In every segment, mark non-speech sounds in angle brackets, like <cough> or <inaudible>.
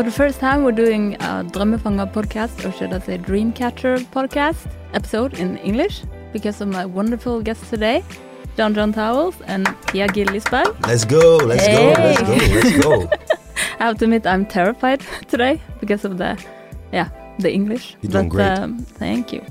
for the first time, we're doing a Drømmefanger podcast, or should I say Dreamcatcher podcast episode in English because of my wonderful guests today, John John Towels and Pia Gillisberg. Let's go, let's Hey. go, let's go, let's <laughs> go. I have to admit, I'm terrified <laughs> today because of the, yeah, the English. You're doing but, great. Um, thank you.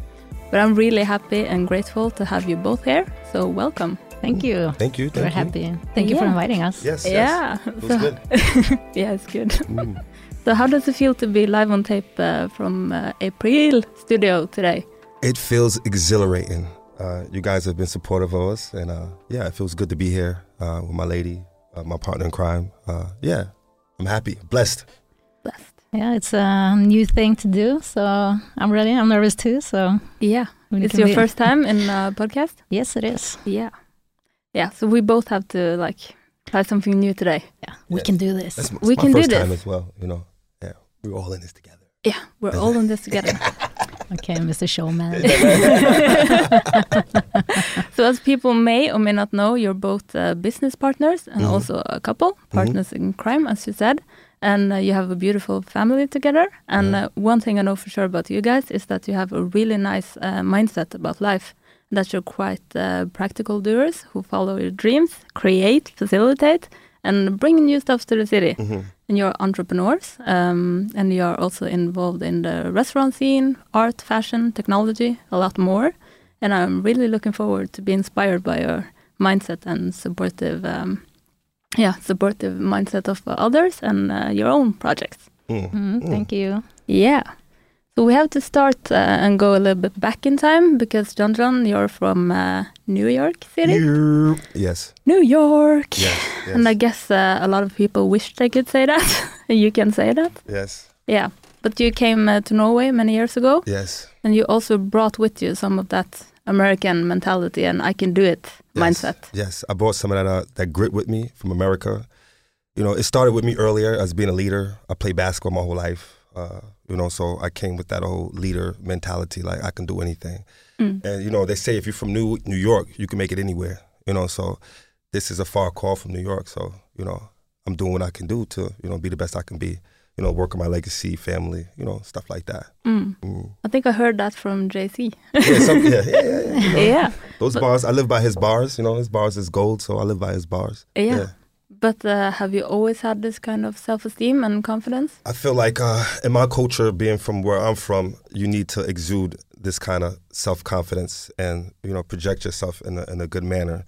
But I'm really happy and grateful to have you both here. So welcome. Thank you. Thank you, thank We're you. happy. Thank you for inviting us. Yes, yes. Yeah. It So- <laughs> good. yeah, it's good. Mm. So how does it feel to be live on tape uh, from uh, April studio today? It feels exhilarating. Uh, you guys have been supportive of us, and uh, yeah, it feels good to be here uh, with my lady, uh, my partner in crime. Uh, yeah, I'm happy, blessed. Blessed. Yeah, it's a new thing to do, so I'm ready. I'm nervous too, so Yeah. It's your be- first time in a podcast? Yes, it is. Yeah. Yeah, so we both have to like try something new today. Yeah, we Yeah. can do this. That's, my- We it's can my do first time this. as well. You know, yeah, we're all in this together. Yeah, we're all in this together. <laughs> Okay, Mr. Showman. <laughs> so as people may or may not know, you're both uh, business partners and Mhm. also a couple, partners in crime, as you said. And uh, you have a beautiful family together. And Mhm. uh, one thing I know for sure about you guys is that you have a really nice uh, mindset about life. That you're quite uh, practical doers who follow your dreams, create, facilitate, and bring new stuff to the city. Mhm. And you're entrepreneurs, um, and you are also involved in the restaurant scene, art, fashion, technology, a lot more. And I'm really looking forward to be inspired by your mindset and supportive, um, yeah, supportive mindset of others and uh, your own projects. Mm. Mm, thank you. Yeah. So we have to start uh, and go a little bit back in time because John John, you're from uh, New York City. Yeah. Yes, New York. yes, <laughs> yes, And I guess uh, a lot of people wish they could say that. <laughs> you can say that. yes, Yeah. But you came uh, to Norway many years ago yes. and you also brought with you some of that American mentality and I can do it Yes, mindset. Yes, I brought some of that uh, that grit with me from America. You know, it started with me earlier as being a leader. I played basketball my whole life. You know, so I came with that old leader mentality, like I can do anything. Mm. And you know, they say if you're from New New York, you can make it anywhere. You know, so this is a far call from New York. So you know, I'm doing what I can do to you know be the best I can be. You know, work on my legacy, family, you know, stuff like that. Mm. Mm. I think I heard that from Jay-Z. Yeah, some, yeah, yeah, yeah, yeah. you <laughs> know. yeah. Those bars, I live by his bars. You know, his bars is gold, so I live by his bars. Yeah. But uh, have you always had this kind of self-esteem and confidence? I feel like uh, in my culture, being from where I'm from, you need to exude this kind of self confidence and you know project yourself in a, in a good manner.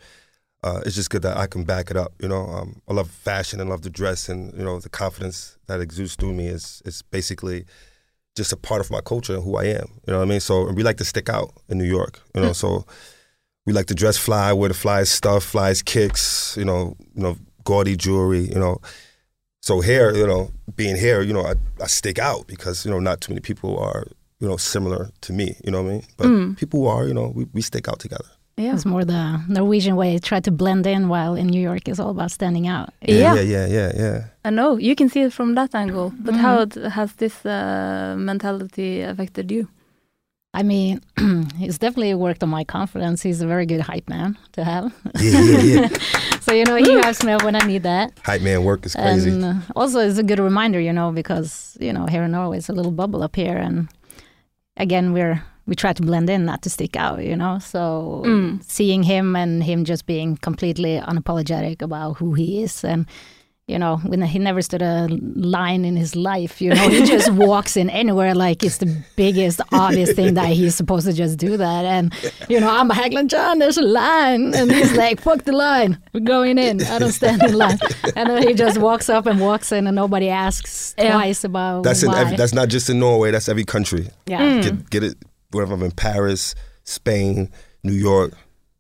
Uh, it's just good that I can back it up. You know, um, I love fashion and love to dress, and you know the confidence that exudes through me is is basically just a part of my culture and who I am. You know what I mean? So and we like to stick out in New York. You know, so we like to dress fly, wear the flyest stuff, flyest kicks. You know, you know, gaudy jewelry. You know, so here, you know, being here, you know, I, I stick out because, you know, not too many people are, you know, similar to me, you know what I mean? But Mm. people who are, you know, we, we stick out together. Yeah. It's more the Norwegian way. Try to blend in, while in New York, it's all about standing out. Yeah. Yeah, yeah, yeah, yeah. I know. You can see it from that angle. But Mhm. how d- has this uh, mentality affected you? I mean, <clears throat> he's definitely worked on my confidence. He's a very good hype man to have. Yeah, yeah, yeah. <laughs> So, you know, he helps me up when I need that. Hype man work is crazy. And uh, also, it's a good reminder, you know, because you know here in Norway it's a little bubble up here, and again we're we try to blend in, not to stick out, you know. So Mm. seeing him and him just being completely unapologetic about who he is, and you know, when he never stood a line in his life, you know, he just <laughs> walks in anywhere like it's the biggest obvious thing that he's supposed to just do that, and you know, I'm Hagland John, there's a line, and he's like, fuck the line, we're going in, I don't stand in line, and then he just walks up and walks in, and nobody asks Yeah. twice about that's in every, that's not just in Norway, that's every country. yeah. Mm. Get get it wherever I'm in Paris, Spain, New York,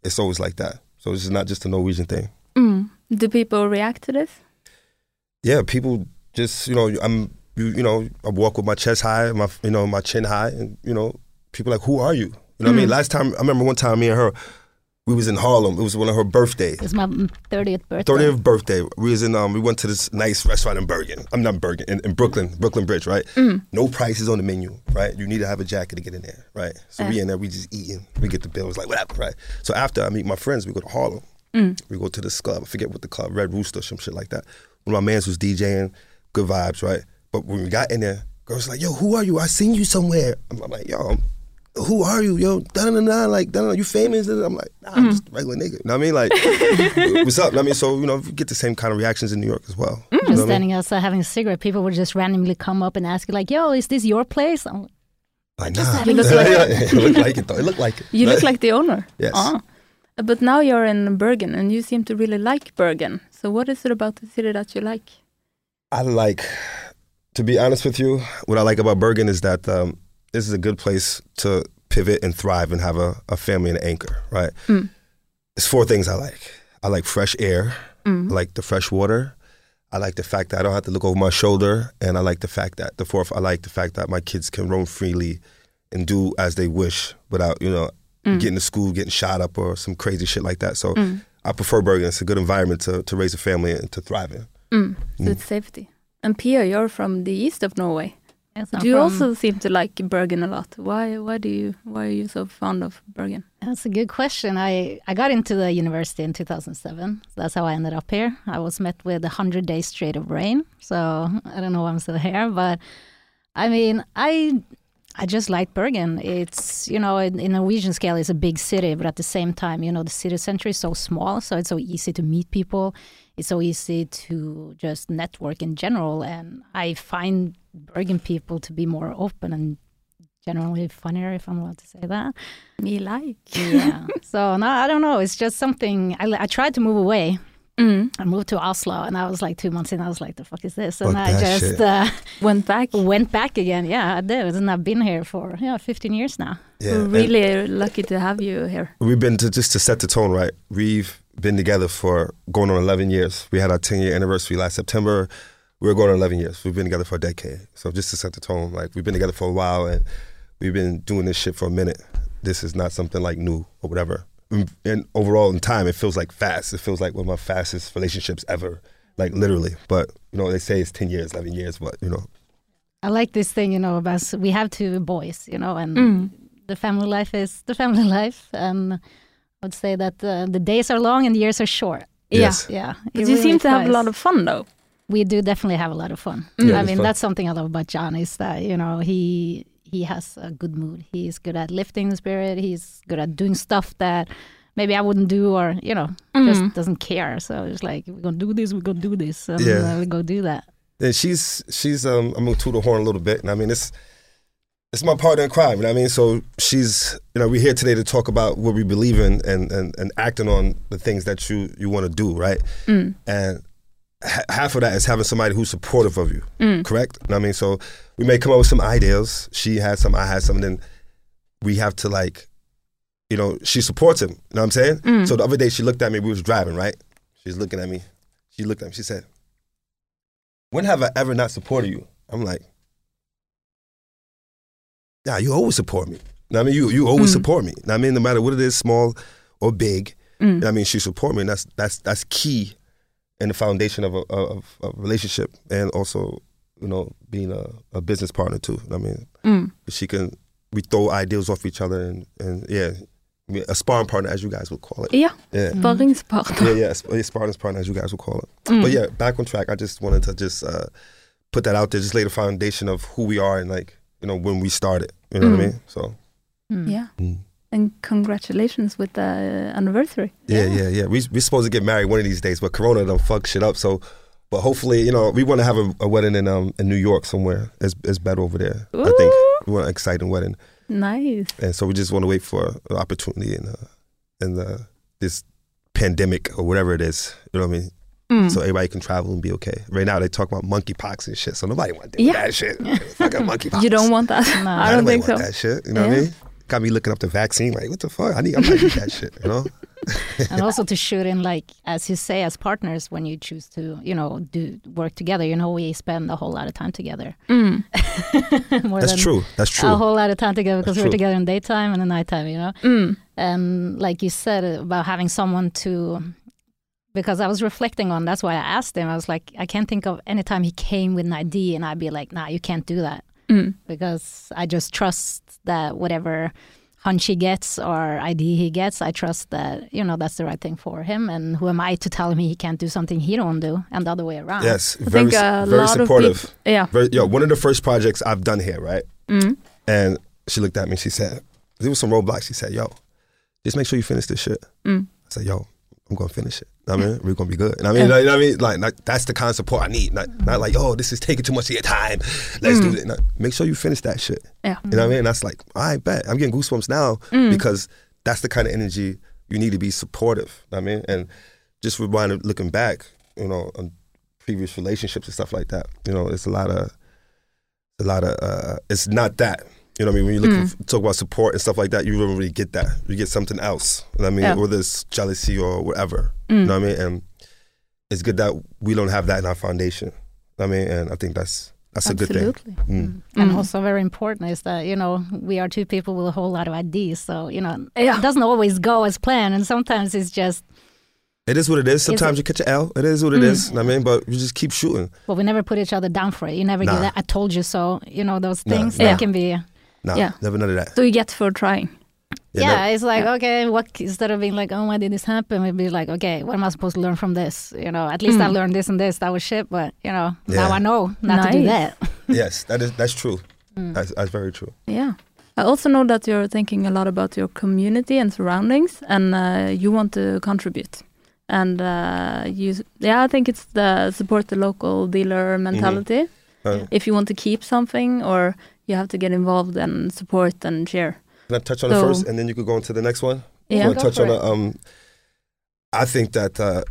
it's always like that. So this is not just a Norwegian thing. Mm. Do people react to this? Yeah, people just, you know, I'm you, you know, I walk with my chest high, my you know, my chin high and you know, people like, "Who are you?" You know what I mean? Mm. Last time I remember one time me and her we was in Harlem. It was one of her birthdays. It's my 30th birthday. 30th birthday. We was in um we went to this nice restaurant in Bergen. I'm not Bergen in, in Brooklyn, Brooklyn Bridge, right? Mm. No prices on the menu, right? You need to have a jacket to get in there, right? So we in there, we just eating. We get the bill. It's like whatever, right? So after I meet my friends, we go to Harlem. Mm. We go to this club. I forget what the club, Red Rooster, some shit like that. One of my mans was DJing, good vibes, right? But when we got in there, girls like, "Yo, who are you? I seen you somewhere." I'm, I'm like, "Yo, I'm, who are you? Yo, da da da, like, da da, you famous?" And I'm like, "Nah, I'm just a regular nigga." You know what I mean? Like, <laughs> what's up? I mean, so you know, we get the same kind of reactions in New York as well. You know Just what I mean? standing outside having a cigarette, people would just randomly come up and ask you, like, "Yo, is this your place?" I'm like, Like, just nah. having a <laughs> cigarette. it looked like it though. It looked like it. You But- look like the owner. Yes. Ah. But now you're in Bergen and you seem to really like Bergen. So what is it about the city that you like? I like, to be honest with you, what I like about Bergen is that um, this is a good place to pivot and thrive and have a, a family and an anchor, right? Mm. It's four things I like. I like fresh air. Mm. I like the fresh water. I like the fact that I don't have to look over my shoulder. And I like the fact that, the fourth, I like the fact that my kids can roam freely and do as they wish without, you know, Mm. getting to school, getting shot up or some crazy shit like that. So Mm. I prefer Bergen. It's a good environment to, to raise a family and to thrive in. Mm. So Mm. it's safety. And Pia, you're from the east of Norway. yes, But I'm you from- also seem to like Bergen a lot. Why? Why do you? Why are you so fond of Bergen? That's a good question. I, I got into the university in 2007. So that's how I ended up here. I was met with a 100 days straight of rain. So I don't know why I'm still here. But I mean, I I just like Bergen. It's, you know, in, in Norwegian scale, it's a big city. But at the same time, you know, the city center is so small. So it's so easy to meet people. It's so easy to just network in general. And I find Bergen people to be more open and generally funnier, if I'm allowed to say that. Me like. Yeah. <laughs> so no, I don't know. It's just something. I, I tried to move away. Mm. I moved to Oslo, and I was like two months in. I was like, "The fuck is this?" And Fuck I just uh, <laughs> Went back. went back again. Yeah, I did, and I've been here for yeah, 15 years now. Yeah. We're really lucky to have you here. We've been to just to set the tone right. We've been together for going on 11 years. We had our 10 year anniversary last September. We were going on 11 years. We've been together for a decade. So just to set the tone, like we've been together for a while and we've been doing this shit for a minute. This is not something like new or whatever. And- And overall, in time, it feels like fast. It feels like one of my fastest relationships ever, like literally. But you know, they say it's 10 years, 11 years, but you know, I like this thing, you know, about we have two boys, you know, and Mm. the family life is the family <laughs> life, and I would say that uh, the days are long and the years are short. Yes. Yeah, But it you really seem to have a lot of fun though. we do definitely have a lot of fun. Yeah, I mean, fun. that's something I love about John is that you know he he has a good mood. He's good at lifting the spirit. He's good at doing stuff that maybe I wouldn't do, or you know, Mm. just doesn't care. So it's like we're gonna do this, we're gonna do this, and Yeah. uh, we go do that. And she's she's um I'm gonna toot her horn a little bit, and I mean it's it's my partner in crime. You know what I mean? So she's you know we're here today to talk about what we believe in and and, and acting on the things that you you want to do, right? Mm. And ha- half of that is having somebody who's supportive of you, Mm. correct? You know what I mean? So we may come up with some ideas. She has some, I had some, and then we have to like, you know, she supports him. You know what I'm saying? Mm. So the other day she looked at me. We was driving, right? She's looking at me. She looked at me. She said, "When have I ever not supported you?" I'm like, "Yeah, you always support me. You know what I mean, you you always Mm. support me. You know what I mean, no matter what it is, small or big. Mm. You know what I mean, she support me, and that's that's that's key in the foundation of a of, of a relationship, and also you know being a, a business partner too. You know what I mean, Mm. she can we throw ideas off each other, and and yeah, a sparring partner as you guys would call it. Yeah, Yeah. sparringspartner. Yeah, yeah, a sp- a sparring partner as you guys would call it. Mm. But yeah, back on track. I just wanted to just uh, put that out there, just lay the foundation of who we are and like you know when we started. You know what I Mm. mean? So Mm. Yeah. And congratulations with the uh, anniversary. Yeah, yeah, yeah. We we're supposed to get married one of these days, but Corona done fuck shit up. So, but hopefully, you know, we want to have a, a wedding in um in New York somewhere. It's it's better over there. I think we want an exciting wedding, Nice. and so we just want to wait for an opportunity in uh, in the this pandemic or whatever it is. You know what I mean? Mm. So everybody can travel and be okay. Right now they talk about monkeypox and shit, so nobody want to deal Yeah. with that shit. Fucking <laughs> monkeypox. you don't want that. No. I don't think so. that shit. You know what I mean? Got me looking up the vaccine. Like, what the fuck? I need. I'm not that shit. You know? <laughs> and also to shoot in like as you say as partners when you choose to you know do work together you know we spend a whole lot of time together Mm. <laughs> More That's than true. That's true a whole lot of time together because That's we're true. together in daytime and in nighttime you know Mm. and like you said about having someone to because i was reflecting on that's why i asked him i was like i can't think of any time he came with an idea and i'd be like nah you can't do that Mm. because i just trust that whatever hunch he gets or idea he gets, I trust that you know that's the right thing for him. And who am I to tell him he can't do something he don't do, and the other way around. Yes, I very think a very lot supportive. of people, yeah. Very, yo, one of the first projects I've done here, right? Mm. And she looked at me. She said, "There was some roadblocks." She said, "Yo, just make sure you finish this shit." Mm. I said, "Yo, I'm gonna finish it. I mean, we're gonna be good." And I mean, like, you know what I mean, like, like that's the kind of support I need. Not, not like, "Oh, this is taking too much of your time. Let's do it." Make sure you finish that shit. Yeah. You know what I mean? And That's like, I bet I'm getting goosebumps now because that's the kind of energy you need to be supportive. I mean, and just rewinding, looking back, you know, on previous relationships and stuff like that. You know, it's a lot of, a lot of. Uh, it's not that. You know what I mean? When you look Mm. talk about support and stuff like that, you don't really get that. You get something else. You know what I mean? Yeah. Whether it's jealousy or whatever. Mm. You know what I mean? And it's good that we don't have that in our foundation. You know what I mean? And I think that's that's a good thing. Absolutely. Mm. And Mm. also very important is that you know we are two people with a whole lot of ideas, so you know Yeah. it doesn't always go as planned, and sometimes it's just It is what it is. Sometimes you catch an L. It is what it Mm. is. You know what I mean? But you just keep shooting. well, we never put each other down for it. You never Nah. get that. I told you so. You know those Nah, things nah. that can be. Nah, Yeah. never none of that. So you get for trying. Yeah, Yeah, never- it's like Yeah. okay, what instead of being like, oh, why did this happen? We'd be like, okay, what am I supposed to learn from this? You know, at least I Mm. learned this and this. That was shit, but you know, now I know not to do that. <laughs> yes, that is that's true. Mm. That's, that's very true. Yeah. I also know that you're thinking a lot about your community and surroundings, and uh, you want to contribute. And uh, you, yeah, I think it's the support the local dealer mentality. Uh, If you want to keep something, or you have to get involved and support and share. Can I touch on it first, and then you could go into the next one? Yeah. I Go touch on it. it? Um, I think that uh,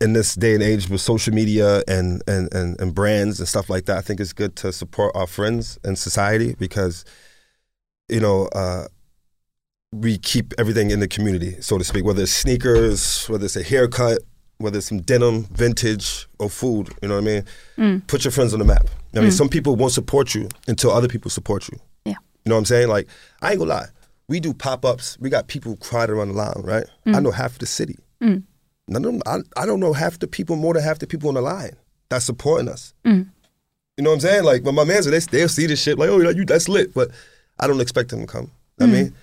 in this day and age with social media and, and, and, and brands and stuff like that, I think it's good to support our friends and society because, you know, uh, we keep everything in the community, so to speak, whether it's sneakers, whether it's a haircut, whether it's some denim, vintage, or food, you know what I mean? Mm. Put your friends on the map. I mean, Mm. some people won't support you until other people support you. Yeah. You know what I'm saying? Like, I ain't gonna lie. We do pop ups. We got people crowded around the line, right? I Mm. know half the city. Mm. None of them, I, I don't know half the people, more than half the people on the line that's supporting us. Mm. You know what I'm saying? Like, when my man's they, they'll see this shit, like, oh, you, that's lit. But I don't expect them to come. You know what I Mm. mean?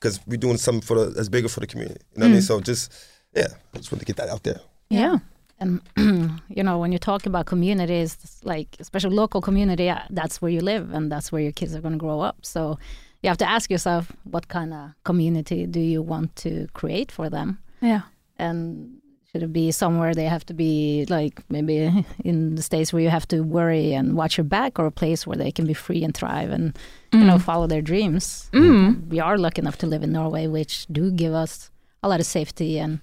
Because we're doing something for the, that's bigger for the community. You know what I mean? So just, yeah, I just want to get that out there. Yeah. And <clears throat> you know, when you talk about communities, like especially local community, that's where you live and that's where your kids are going to grow up. So you have to ask yourself, what kind of community do you want to create for them? Yeah. And should it be somewhere they have to be like maybe <laughs> in the states where you have to worry and watch your back, or a place where they can be free and thrive and you know follow their dreams? Mm. We are lucky enough to live in Norway, which do give us a lot of safety and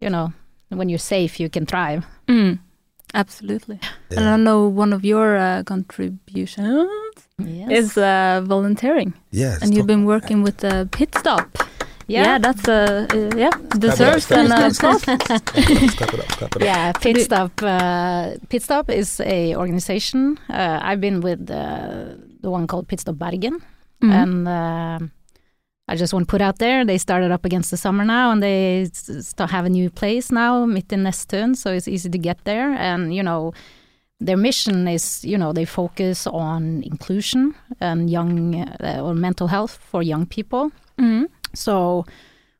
you know when you're safe, you can thrive. Mm. Absolutely. And I know one of your uh, contributions Yes. is uh, volunteering, Yes. and you've been working with the pit stop. Yeah, that's a uh, yeah deserves clap an it uh, up, applause. clap it up, clap it up. <laughs> yeah, Pit Stop. Uh, Pit Stop is a organization. Uh, I've been with uh, the one called Pit Stop Bergen, Mhm. and uh, I just want to put out there they started up against the summer now, and they s- start have a new place now, mitt in Nesttun, so it's easy to get there. And you know, their mission is you know they focus on inclusion and young uh, or mental health for young people. Mhm. So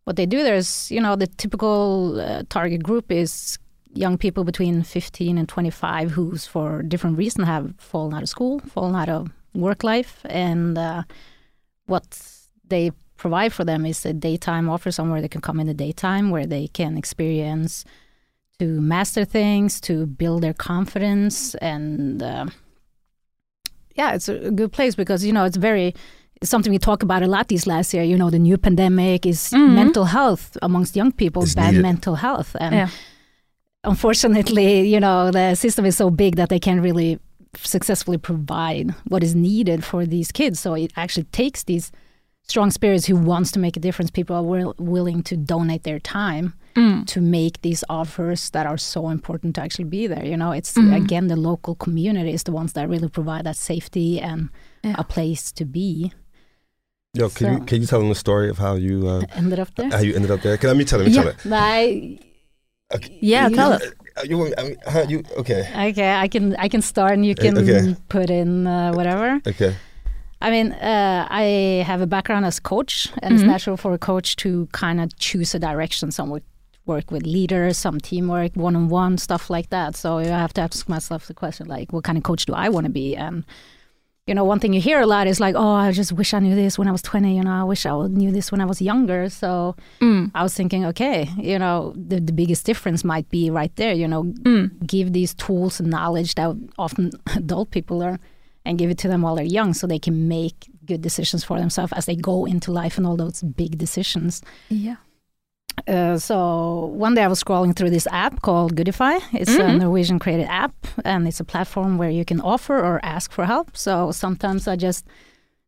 what they do there is, you know, the typical uh, target group is young people between 15 and 25 who's for different reason have fallen out of school, fallen out of work life, and uh, what they provide for them is a daytime offer somewhere they can come in the daytime where they can experience to master things, to build their confidence, and uh, yeah, it's a good place because you know it's very it's something we talk about a lot these last year. You know, the new pandemic is Mhm. mental health amongst young people, It's bad needed. mental health, and Yeah. unfortunately, you know, the system is so big that they can't really successfully provide what is needed for these kids. So it actually takes these strong spirits who wants to make a difference. People are will, willing to donate their time Mm. to make these offers that are so important to actually be there. You know, it's Mhm. again the local community is the ones that really provide that safety and Yeah. a place to be. Yo, can you can you tell them the story of how you uh, <laughs> Ended up there. how you ended up there? Can let me tell it. Let me tell it. I, Okay. Yeah, tell us. Uh, You, want- I mean, you okay? okay, I can I can start and you can okay. put in uh, whatever. Okay. I mean, uh, I have a background as coach, and it's Mhm. natural for a coach to kind of choose a direction. Some would work with leaders, some teamwork, one-on-one stuff like that. So I have to ask myself the question, like, what kind of coach do I want to be? And you know, one thing you hear a lot is like, oh, I just wish I knew this when I was 20. You know, I wish I knew this when I was younger. So Mm. I was thinking, okay, you know, the, the biggest difference might be right there. You know, Mm. give these tools and knowledge that often <laughs> adult people learn and give it to them while they're young so they can make good decisions for themselves as they go into life and all those big decisions. Yeah. Uh, so one day I was scrolling through this app called Goodify. It's a Mhm. Norwegian created app and it's a platform where you can offer or ask for help. So sometimes I just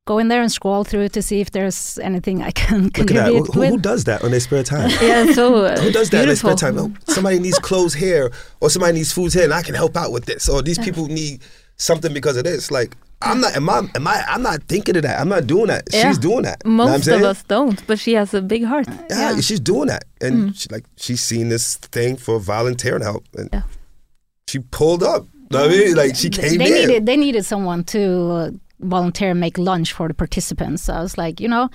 go in there and scroll through to see if there's anything I can Look at that. contribute Who, with. <laughs> who does that on their spare time? Yeah, so uh, Who does that in their spare time? Oh, somebody needs clothes here, or somebody needs food here, and I can help out with this. Or these people need something because of this. Like I'm not. Am I? Am I? I'm not thinking of that. I'm not doing that. Yeah. She's doing that. You know what I'm Most of us don't, but she has a big heart. Yeah, Yeah. she's doing that, and Mm. she, like she's seen this thing for volunteering help, and Yeah. she pulled up. Know what I mean, like she came they in. needed they needed someone to uh, volunteer and make lunch for the participants. So I was like, you know,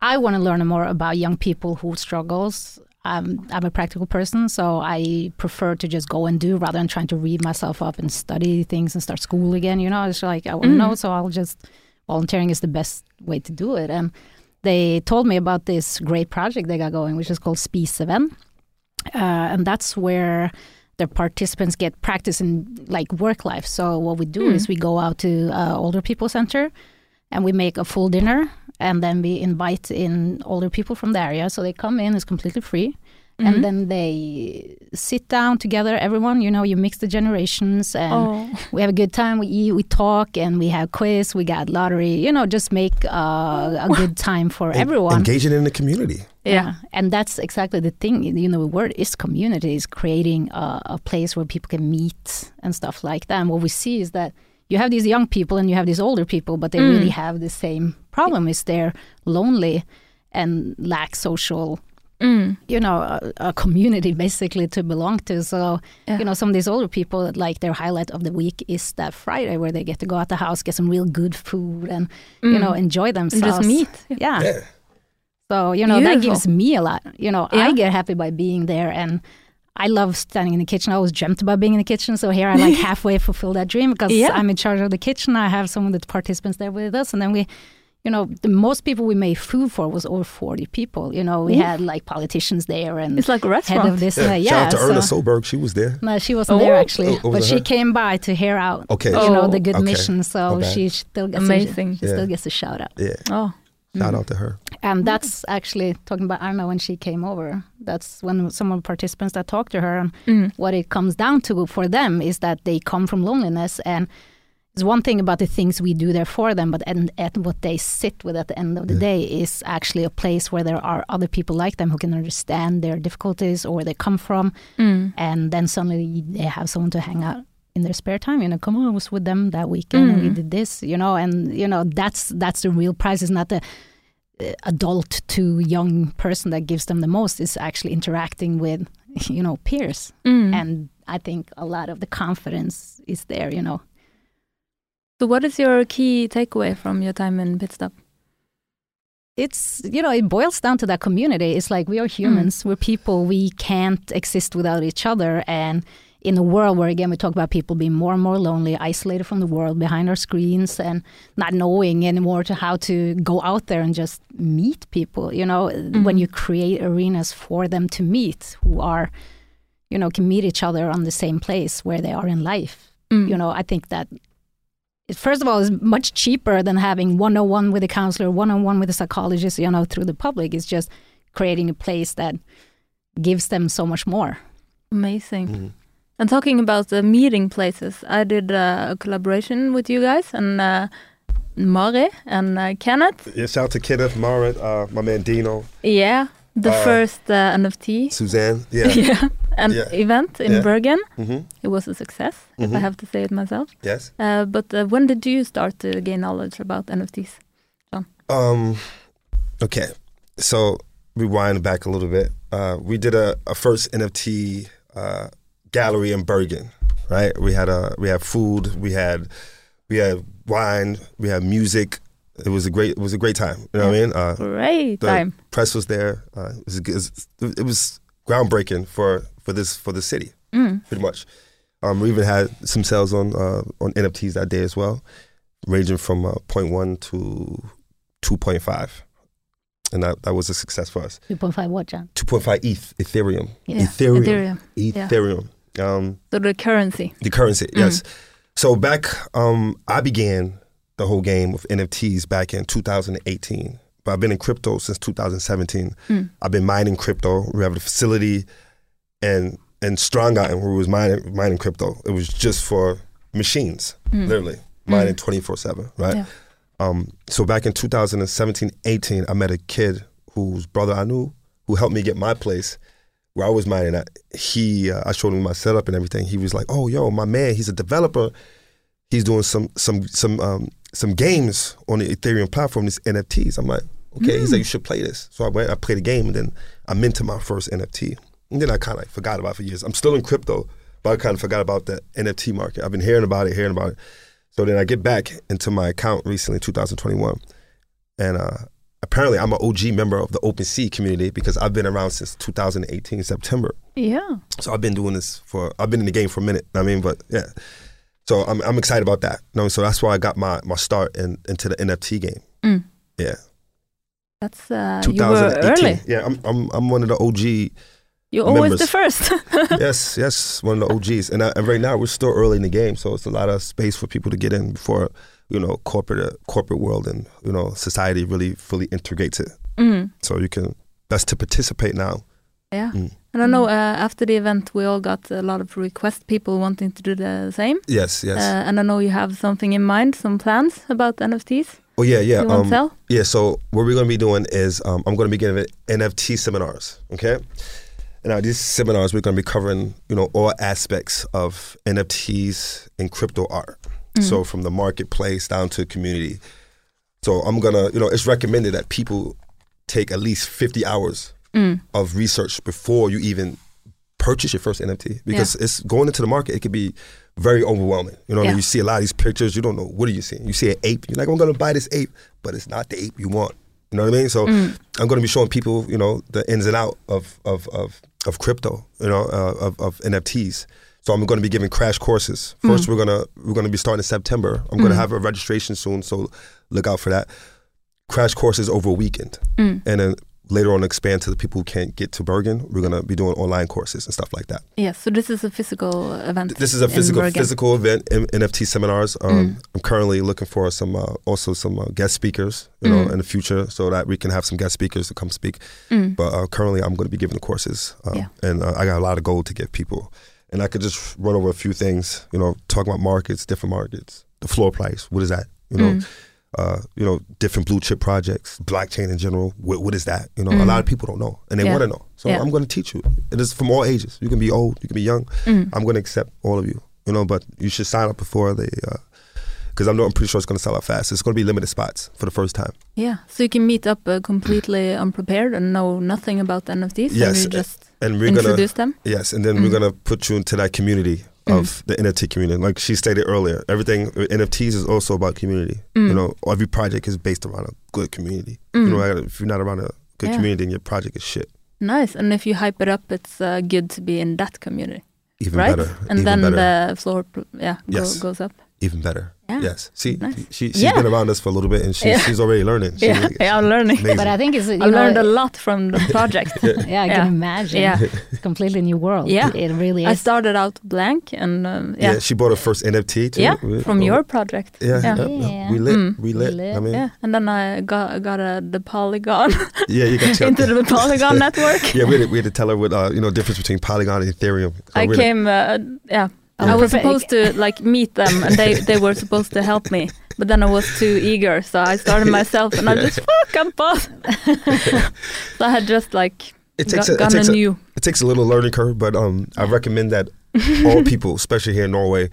I want to learn more about young people who struggles. Um, I'm a practical person, so I prefer to just go and do rather than trying to read myself up and study things and start school again. You know, it's like I to Mm. know, so I'll just volunteering is the best way to do it. And they told me about this great project they got going, which is called Spisevenn, uh, and that's where the participants get practice in like work life. So what we do Mm. is we go out to uh, older people center and we make a full dinner and then we invite in older people from the area. So they come in, it's completely free. Mhm. And then they sit down together, everyone, you know, you mix the generations and oh, <laughs> we have a good time. We eat, we talk, and we have quiz. We got lottery. You know, just make uh, a <laughs> good time for En- everyone. engaging in the community. yeah. and that's exactly the thing. You know, the word is community is creating a, a place where people can meet and stuff like that. And what we see is that you have these young people and you have these older people, but they Mm. really have the same problem: is they're lonely and lack social Mm. you know, a, a community <laughs> basically to belong to. So, Yeah. you know, some of these older people, like their highlight of the week is that Friday where they get to go out the house, get some real good food, and you Mm. know, enjoy and themselves. just meet. Yeah. Yeah. So you know, that gives me a lot. You know, Yeah. I get happy by being there, and I love standing in the kitchen. I always dreamt about being in the kitchen, so here I like <laughs> halfway fulfill that dream because Yeah. I'm in charge of the kitchen. I have some of the participants there with us, and then we. You know, the most people we made food for was over 40 people. You know, we Oof. had like politicians there and It's like a head restaurant. of this. Yeah. Uh, yeah, Shout out to so- Erna Solberg. She was there. no, she wasn't Oh. there actually, Oh, oh, but she her? came by to hear out. Okay. You know Oh. the good Okay. mission, so Okay. she still gets Amazing. A, she Yeah. still gets a shout out. Yeah. Oh, Shout Mm. out to her. And that's actually talking about Erna when she came over. That's when some of the participants that talked to her, and mm. what it comes down to for them is that they come from loneliness and. It's one thing about the things we do there for them, but and at what they sit with at the end of the Yeah. day is actually a place where there are other people like them who can understand their difficulties or where they come from, Mm. and then suddenly they have someone to hang out in their spare time. You know, come on, I was with them that weekend and we Mm. did this. You know, and you know that's that's the real prize. It's not the uh, adult to young person that gives them the most. It's actually interacting with <laughs> you know peers, Mm. and I think a lot of the confidence is there. You know, so, what is your key takeaway from your time in Pitstop? it's you know it boils down to that community. It's like we are humans. We're people. We can't exist without each other, and in a world where again we talk about people being more and more lonely, isolated from the world, behind our screens, and not knowing anymore to how to go out there and just meet people. You know, when Mhm. you create arenas for them to meet, who are, you know, can meet each other on the same place where they are in life. Mm. You know, I think that. It, first of all, is much cheaper than having one-on-one with a counselor, one-on-one with a psychologist. You know, through the public, it's just creating a place that gives them so much more. Amazing. Mhm. And talking about the meeting places, I did uh, a collaboration with you guys and uh, Mare and uh, Kenneth. Yeah, shout out to Kenneth, Marit, uh, my man Dino, Yeah, the Uh, first uh, NFT Suzanne. <laughs> Yeah. yeah. and Yeah. event in Yeah. Bergen. hmm It was a success, if I Mhm. have to say it myself. Yes. Uh, but uh, when did you start to gain knowledge about NFTs? Um, okay, so rewind back a little bit. Uh, we did a, a first NFT uh, gallery in Bergen, right? We had a we had food, we had we had wine, we had music, it was a great it was a great time. You know what I mean? Uh, Great the time. press was there. Uh, it, was, it, was, it was groundbreaking for for this for the city, Mm. pretty much. Um, we even had some sales on uh, on NFTs that day as well, ranging from uh, 0.1 to 2.5, and that, that was a success for us. 2.5 what, John? 2.5 ETH, Ethereum, Yeah. Ethereum, Ethereum. Ethereum. Um, So the currency. the currency, Mm. yes. So back, um, I began the whole game with NFTs back in 2018. But I've been in crypto since 2017. Mm. I've been mining crypto. We have a facility and and Strong Island where we was mining mining crypto. It was just for machines, Mm. literally mining 24 seven, right? Yeah. Um, so back in 2017, 18, I met a kid whose brother I knew who helped me get my place where I was mining at. He, uh, I showed him my setup and everything. He was like, "Oh, yo, my man, he's a developer. He's doing some some some um, some games on the Ethereum platform. These NFTs." I'm like, "Okay." He's like, "You should play this." So I went, I played the game, and then I minted my first NFT. And then I kind of like forgot about it for years. I'm still in crypto, but I kind of forgot about the NFT market. I've been hearing about it, hearing about it. So then I get back into my account recently, 2021, and uh, apparently I'm an OG member of the OpenSea community because I've been around since 2018 September. Yeah. So I've been doing this for I've been in the game for a minute. I mean, but yeah. So I'm I'm excited about that. You know, so that's why I got my my start in, into the NFT game. Mm. Yeah, That's uh, you were 2018. early. Yeah, I'm I'm I'm one of the OG. You always Members. the first. <laughs> yes, yes, one of the OGs. And, uh, and right now we're still early in the game, so it's a lot of space for people to get in before you know corporate uh, corporate world and you know society really fully integrates it. Mm. So you can best to participate now. Yeah. Mm. And I know uh, after the event we all got a lot of requests, people wanting to do the same. Yes, yes. Uh, and I know you have something in mind, some plans about NFTs. oh yeah, yeah. you um, to tell? Yeah, so what we're going to be doing is um, I'm going to be giving NFT seminars. Okay, and now these seminars we're going to be covering you know all aspects of NFTs and crypto art. Mm. So from the marketplace down to community. So I'm gonna you know it's recommended that people take at least 50 hours Mm. of research before you even purchase your first NFT because it's going into the market. It could be very overwhelming. You know, I Yeah. mean? you see a lot of these pictures, you don't know what are you seeing. You see an ape, you're like, I'm going to buy this ape, but it's not the ape you want. You know what I mean? So Mm. I'm going to be showing people, you know, the ins and out of of of, of crypto, you know, uh, of of NFTs. So I'm going to be giving crash courses. First, we're gonna we're gonna be starting in September. I'm going to Mm. have a registration soon, so look out for that. Crash courses over a weekend Mm. and then later on expand to the people who can't get to Bergen. We're gonna be doing online courses and stuff like that. Yes. So this is a physical event. This is a physical physical event, M- NFT seminars. Um, Mm. I'm currently looking for some uh, also some uh, guest speakers, you know, Mm. in the future, so that we can have some guest speakers to come speak. Mm. But uh, currently, I'm going to be giving the courses, um, Yeah. and uh, I got a lot of gold to give people. And I could just run over a few things, you know, talk about markets, different markets, the floor price. What is that? You know, Mm. uh, you know, different blue chip projects, blockchain in general. What, what is that? You know, Mm. a lot of people don't know, and they Yeah. want to know. So Yeah. I'm going to teach you. It is from all ages. You can be old, you can be young. Mm. I'm going to accept all of you. You know, but you should sign up before they, because I'm, I'm pretty sure it's going to sell out fast. It's going to be limited spots for the first time. Yeah. So you can meet up uh, completely unprepared and know nothing about NFTs. Yes, And you just And we're gonna introduce them. Yes, and then Mm. we're gonna put you into that community of the NFT community. Like she stated earlier, everything NFTs is also about community. Mm. You know, every project is based around a good community. Mm. You know, if you're not around a good Yeah. community, then your project is shit. Nice. And if you hype it up, it's uh, good to be in that community, Even right? better. And even then better. the floor, yeah, go, Yes. goes up. Even better. Yeah. Yes. See, Nice. she she's Yeah. been around us for a little bit, and she's Yeah. she's already learning. <laughs> She- Yeah, yeah, I'm learning. amazing. But I think it's, you I know, learned a lot from the project. <laughs> yeah, I Yeah. can imagine. Yeah. It's a completely new world. Yeah. It really is. I started out blank, and um, yeah. yeah, she bought her first NFT too. yeah, We- from oh, your project. Yeah, yeah. we lit, Mm. we lit. lit. I mean, Yeah, and then I got got a, the Polygon <laughs> yeah, you got your, into the Polygon network. Yeah, we had, to, we had to tell her what uh, you know difference between Polygon and Ethereum. So I we had to- came, uh, yeah. I was supposed to like meet them, and they they were supposed to help me, but then I was too eager, so I started myself, and I just fuck, I'm boss. <laughs> so I had just like It takes got, a, it takes a it takes a little learning curve, but um, I recommend that <laughs> all people, especially here in Norway,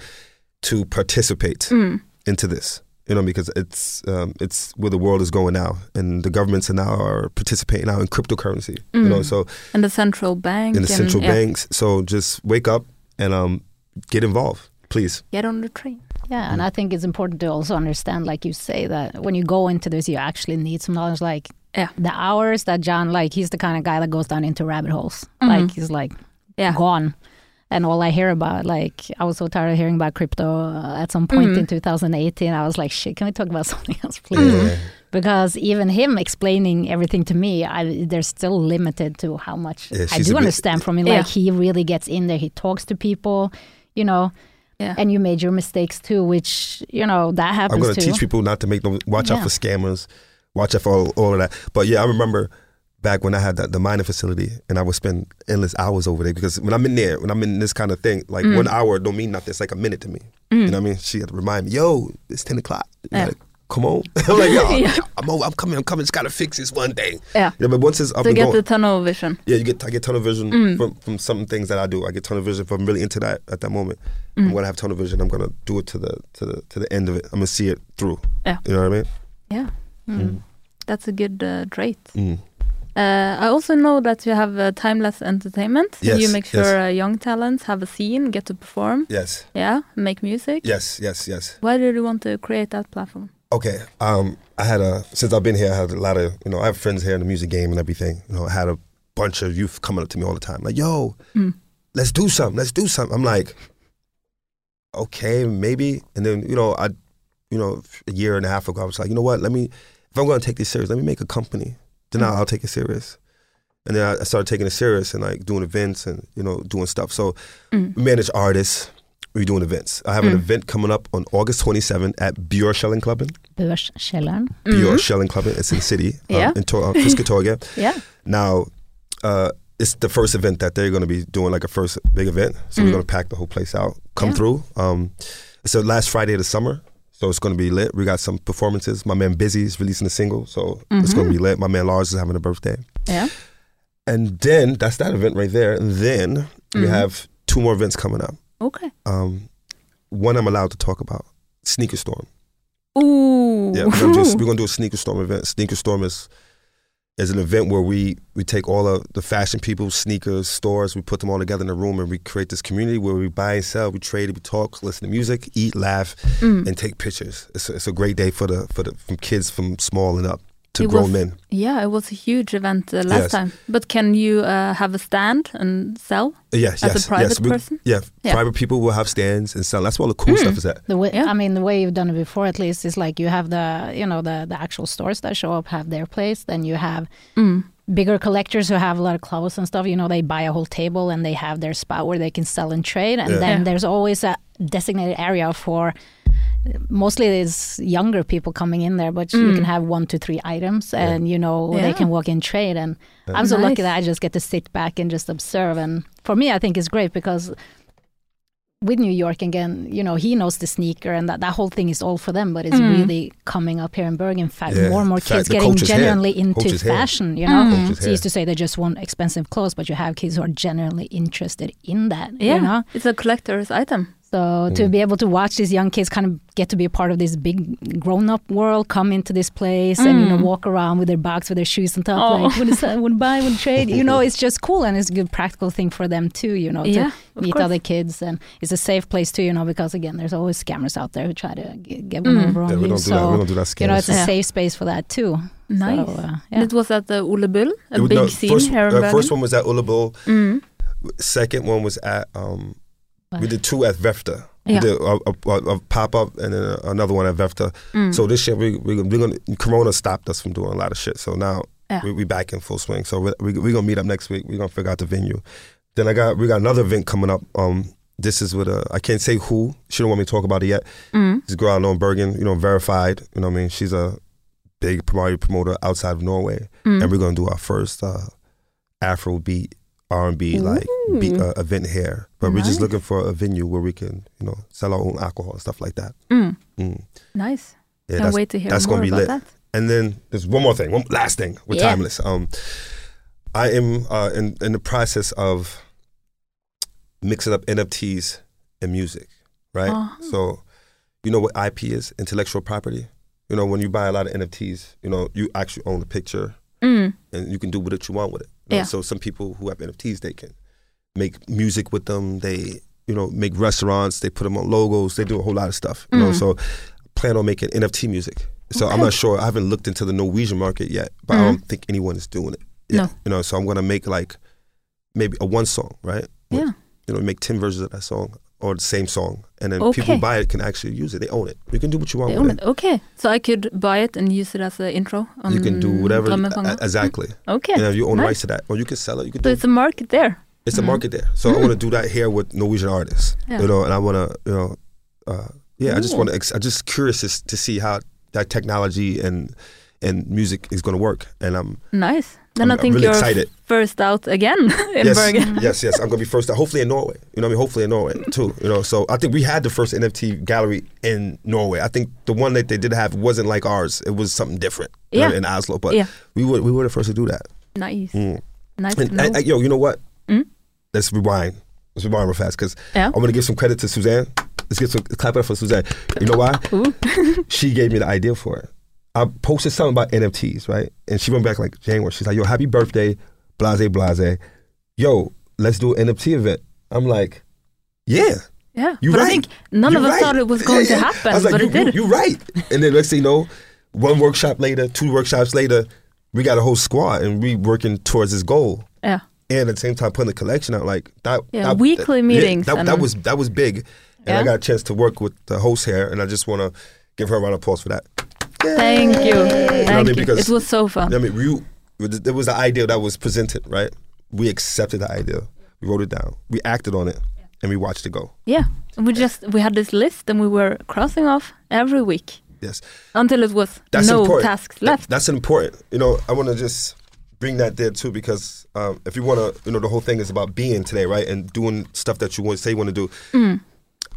to participate Mm, into this. You know, because it's um, it's where the world is going now, and the governments are now are participating now in cryptocurrency. You know, Mm. so and the central bank. in the and, central yeah, banks. So just wake up and um, get involved, please. Get on the train. Yeah, and I think it's important to also understand, like you say, that when you go into this, you actually need some knowledge. Like Yeah. the hours that John, like he's the kind of guy that goes down into rabbit holes. Mhm. Like he's like Yeah. gone. And all I hear about, like, I was so tired of hearing about crypto uh, at some point Mhm. in 2018. I was like, shit, can we talk about <laughs> something else, please? Yeah. Because even him explaining everything to me, I, they're still limited to how much Yeah, I do bit- understand from him. Yeah. Like, he really gets in there, he talks to people, you know, Yeah. and you made your mistakes too, which, you know, that happens. I'm going to teach people not to make them watch out for scammers, watch out for all, all of that. But yeah, I remember back when I had that, the mining facility and I would spend endless hours over there because when I'm in there, when I'm in this kind of thing, like Mm. one hour don't mean nothing. It's like a minute to me. You know what I mean? She had to remind me, yo, it's 10 o'clock. You Yeah. gotta come on. <laughs> I'm like, yo, <laughs> Yeah. I'm, I'm coming, I'm coming. Just got to fix this one thing. Yeah. Yeah, but once it's up and get going, the tunnel vision. yeah, you get I get tunnel vision Mm. from from some things that I do. I get tunnel vision if I'm really into that at that moment. Mm. I'm gonna have tunnel vision. I'm gonna do it to the to the to the end of it. I'm gonna see it through. Yeah. You know what I mean? Yeah. Mm. That's a good uh, trait. Mm. Uh, I also know that you have uh, timeless entertainment. Yes, you make yes. sure uh, young talents have a scene, get to perform, Yes. yeah, make music. Yes. Yes. Yes. Why did you want to create that platform? Okay. Um, I had a since I've been here, I had a lot of you know I have friends here in the music game and everything. You know, I had a bunch of youth coming up to me all the time, like, "Yo, Mm. let's do something. Let's do something." I'm like, "Okay, maybe." And then you know, I, you know, a year and a half ago, I was like, "You know what? Let me if I'm going to take this serious, let me make a company. Then I'll, I'll take it serious." And then I I started taking it serious and like doing events and you know doing stuff. So Mm. manage artists. We doing events. I have an Mm. event coming up on August 27 at Björ Shelling Clubben. Börskällaren. Björ Mhm. Shelling Club. It's in the city, <laughs> um, Yeah. in Tor- uh. <laughs> Yeah. Now, uh, it's the first event that they're going to be doing, like a first big event. So Mm. we're going to pack the whole place out. Come Yeah. through. Um, it's the last Friday of the summer, so it's going to be lit. We got some performances. My man Busy is releasing a single, so it's going to be lit. My man Lars is having a birthday, Yeah. and then that's that event right there. And then we Mhm. have two more events coming up. Okay. Um, one I'm allowed to talk about, Sneaker Storm. Ooh. Yeah, we're gonna, do, <laughs> we're gonna do a sneaker storm event. Sneaker storm is is an event where we we take all of the fashion people, sneakers, stores, we put them all together in a room and we create this community where we buy and sell, we trade, we talk, listen to music, eat, laugh, Mm. and take pictures. It's a, it's a great day for the for the from kids from small and up to It grown was- men. Yeah, it was a huge event uh, last Yes. time. But can you uh, have a stand and sell Yes, as yes, a private yes. We- person? yeah, Yeah. private people will have stands and sell. That's where all the cool Mm. stuff is at. The way, Yeah. I mean, the way you've done it before, at least, is like you have the, you know, the the actual stores that show up have their place. Then you have Mm. bigger collectors who have a lot of clothes and stuff. You know, they buy a whole table and they have their spot where they can sell and trade. And Yeah. then Yeah. there's always a designated area for. Mostly it's younger people coming in there, but you Mm. can have one to three items, and you know Yeah. they can walk in trade. And I'm so Nice. lucky that I just get to sit back and just observe. And for me, I think it's great because with New York again, you know, he knows the sneaker and that, that whole thing is all for them, but it's Mm. really coming up here in Bergen. In fact, Yeah. more and more fact, kids getting culture's here. genuinely into Culture's here. fashion, you know. Mm. So here. used to say they just want expensive clothes, but you have kids who are genuinely interested in that, Yeah, you know. it's a collector's item. So to Mm. be able to watch these young kids kind of get to be a part of this big grown-up world, come into this place and you know Mm. walk around with their bags, with their shoes and stuff, Oh. like would, would buy, would trade, you know, <laughs> it's just cool and it's a good practical thing for them too, you know, to yeah, of meet course. other kids and it's a safe place too, you know, because again, there's always scammers out there who try to get one Mm. over on Yeah, we you. don't do that. We So don't do that. you know, it's a Yeah. safe space for that too. Nice. So, uh, yeah. It was at the Ole Bull, a It big no, scene first, here uh, first one was at Ole Bull. Mm. Second one was at um, we did two at Vefta. Yeah. We did a, a, a, pop up and then another one at Vefta. Mm. So this year we we we're gonna Corona stopped us from doing a lot of shit. So now Yeah. we we back in full swing. So we we we gonna meet up next week. We're gonna figure out the venue. Then I got we got another event coming up. Um, this is with a I can't say who. She don't want me to talk about it yet. Mm. This girl I know in Bergen, you know, verified. You know, what I mean, she's a big promoter promoter outside of Norway, Mm. and we're gonna do our first uh, Afro beat R and B like Ooh. uh, event here. But we're just looking for a venue where we can, you know, sell our own alcohol and stuff like that. Mm. Mm. Nice. Yeah, Can't that's wait to hear that's more gonna be about lit. that. and then there's one more thing, one last thing with Yeah. Timeless. Um, I am uh, in in the process of mixing up NFTs and music, right? Uh-huh. So, you know what IP is? Intellectual property. You know, when you buy a lot of NFTs, you know, you actually own the picture Mm. and you can do what you want with it. you know? Yeah. So some people who have NFTs, they can make music with them. They you know make restaurants. They put them on logos. They do a whole lot of stuff. You know, Mm. so plan on making NFT music. So I'm not sure. I haven't looked into the Norwegian market yet, but I Mhm. don't think anyone is doing it. Yet, No. You know, so I'm gonna make like maybe a one song, right? With- Yeah. You know, make ten versions of that song or the same song, and then Okay. people who buy it can actually use it. They own it. You can do what you want They with own it. it. Okay, so I could buy it and use it as an intro. On You can do whatever. A- Exactly. <laughs> Okay, You know, you own nice. rights to that, or you can sell it. You can so it's a market there. It's a Mhm. market there. So I want to do that here with Norwegian artists. Yeah. You know, and I want to, you know, uh, yeah, I just want to. Ex- I'm just curious to, to see how that technology and and music is going to work. And I'm Nice. Then I'm I think really you're excited. first out again <laughs> in yes, Bergen. <laughs> yes, yes. I'm going to be first. Hopefully in Norway. You know, what I mean, hopefully in Norway too. You know, so I think we had the first NFT gallery in Norway. I think the one that they did have wasn't like ours. It was something different. you know, in Oslo, but Yeah. we were we were the first to do that. Nice. Mm. Nice And, know. and- and, yo, you know what? Mm? Let's rewind. Let's rewind real fast because Yeah. I'm gonna give some credit to Suzanne. Let's get some clap it up for Suzanne. You know why? <laughs> She gave me the idea for it. I posted something about NFTs, right? And she went back like January. She's like, "Yo, happy birthday, blase blase. Yo, let's do an NFT event." I'm like, "Yeah, yeah. you but right. I think none You of us right. thought it was going Yeah, to happen, <laughs> I was like, but you, it did. You, you right. And then next thing you know, one workshop later, two workshops later, we got a whole squad and we working towards this goal. yeah. And at the same time, putting the collection out like that. Yeah, that- weekly that- meetings that, that and- was that was big, and I got a chance to work with the host here, and I just want to give her a round of applause for that. Thank you. You I Thank mean? you. Because- It was so fun. I mean, you, there was the idea that was presented, right? We accepted the idea, we wrote it down, we acted on it, and we watched it go. Yeah. We just we had this list and we were crossing off every week Yes, until it was That's no important. tasks That- left. that's important. You know, I want to just bring that there too because um, if you want to, you know, the whole thing is about being today, right, and doing stuff that you want say you want to do. Mm.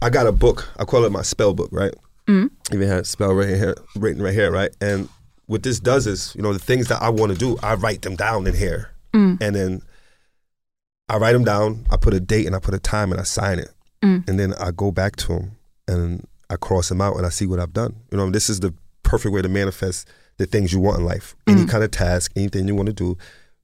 I got a book. I call it my spell book, right? Mm. Even had spell right here, written right here, right? And what this does is, you know, the things that I want to do, I write them down in here, Mm. and then I write them down. I put a date and I put a time and I sign it, Mm. and then I go back to them and I cross them out and I see what I've done. You know, this is the perfect way to manifest the things you want in life. Any Mm. kind of task, anything you want to do,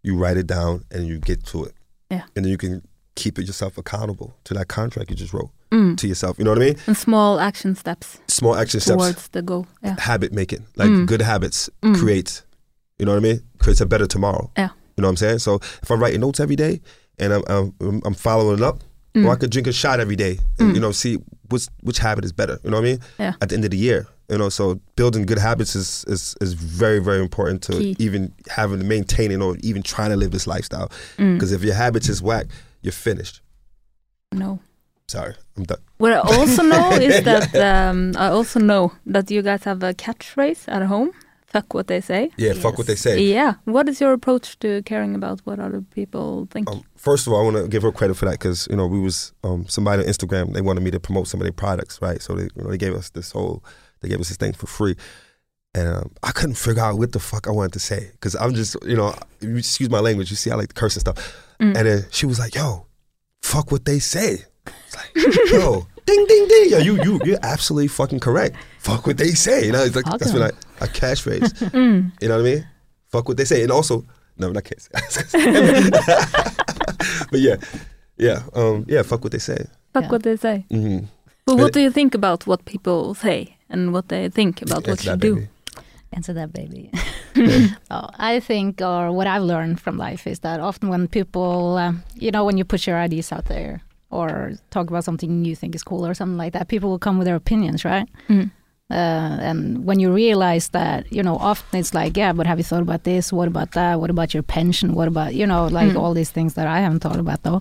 you write it down and you get to it. Yeah. And then you can keep it yourself accountable to that contract you just wrote Mm. to yourself. You know what I mean? And small action steps Small action steps, towards the goal. Yeah. habit making, like Mm. good habits Mm. create, you know what I mean? Creates a better tomorrow. Yeah. You know what I'm saying? So if I'm writing notes every day and I'm, I'm, I'm following it up, or I Mm. could drink a shot every day and, Mm. you know, see which, which habit is better. You know what I mean? Yeah. At the end of the year. You know, so building good habits is, is, is very, very important to Key. even having, maintaining or even trying to live this lifestyle. Mm. Because if your habits is whack, you're finished. No. Sorry, I'm done. What I also <laughs> know is that um, I also know that you guys have a catchphrase at home. Fuck what they say. Yeah, fuck what they say. Yeah. What is your approach to caring about what other people think? Um, first of all, I want to give her credit for that because you know we was um, somebody on Instagram. They wanted me to promote some of their products, right? So they you know, they gave us this whole they gave us this thing for free, and um, I couldn't figure out what the fuck I wanted to say because I'm just you know excuse my language. You see, I like to curse and stuff. Mm. And then she was like, "Yo, fuck what they say." It's like, yo, ding ding ding. Yeah, you you you're absolutely fucking correct. Fuck what they say. You know, it's like that's when I a catchphrase. <laughs> Mm. You know what I mean? Fuck what they say. And also, no, not kids. <laughs> but yeah, yeah, um, yeah. Fuck what they say. Fuck Yeah. what they say. Mm-hmm. But But- what do you think about what people say and what they think about what you do? baby. Answer that, baby. <laughs> Yeah. oh, I think, or what I've learned from life is that often when people, um, you know, when you put your ideas out there or talk about something you think is cool or something like that, people will come with their opinions, right? Mm. Uh, and when you realize that, you know, often it's like, yeah, but have you thought about this? What about that? What about your pension? What about, you know, like Mm. all these things that I haven't thought about though.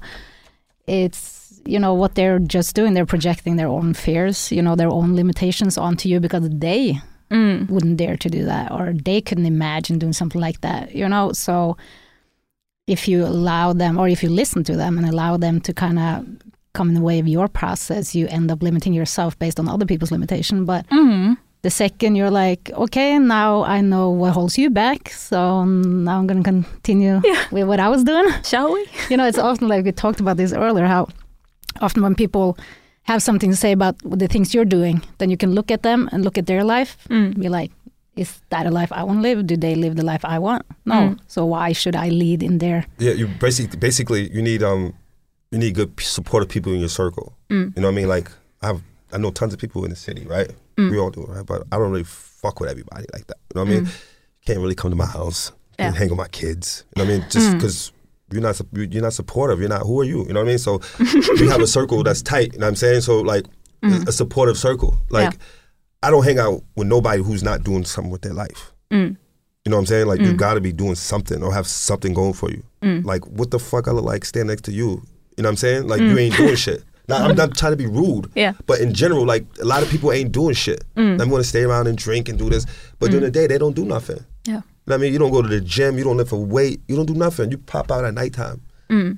It's, you know, what they're just doing, they're projecting their own fears, you know, their own limitations onto you because they Mm. wouldn't dare to do that or they couldn't imagine doing something like that you know so if you allow them or if you listen to them and allow them to kind of come in the way of your process you end up limiting yourself based on other people's limitation but Mm. the second you're like okay now i know what holds you back so now i'm going to continue Yeah. with what i was doing Shall we? <laughs> you know, it's often like we talked about this earlier, how often when people have something to say about the things you're doing, then you can look at them and look at their life Mm. and be like, is that a life I want to live? Do they live the life I want? No. Mm. So why should I lead in there? Yeah, you basically basically you need um you need good supportive people in your circle. Mm. You know what I mean? Like I have I know tons of people in the city, right? Mm. We all do, right? But I don't really fuck with everybody like that. You know what I mean? Can't really come to my house Yeah. and hang with my kids. You know what I mean? Just Mm. because you're not you're not supportive. You're not. Who are you? You know what I mean? So <laughs> we have a circle that's tight. You know what I'm saying? So like a, a supportive circle. Like Yeah. I don't hang out with nobody who's not doing something with their life. Mm. You know what I'm saying? Like you Mm. got to be doing something or have something going for you. Mm. Like what the fuck I look like stand next to you? You know what I'm saying? Like you ain't doing shit. <laughs> Now I'm not trying to be rude, Yeah. but in general, like a lot of people ain't doing shit. Mm. I'm gonna stay around and drink and do this, but during the day they don't do nothing. Yeah. You know I mean? You don't go to the gym, you don't lift a weight, you don't do nothing. You pop out at nighttime. Mm.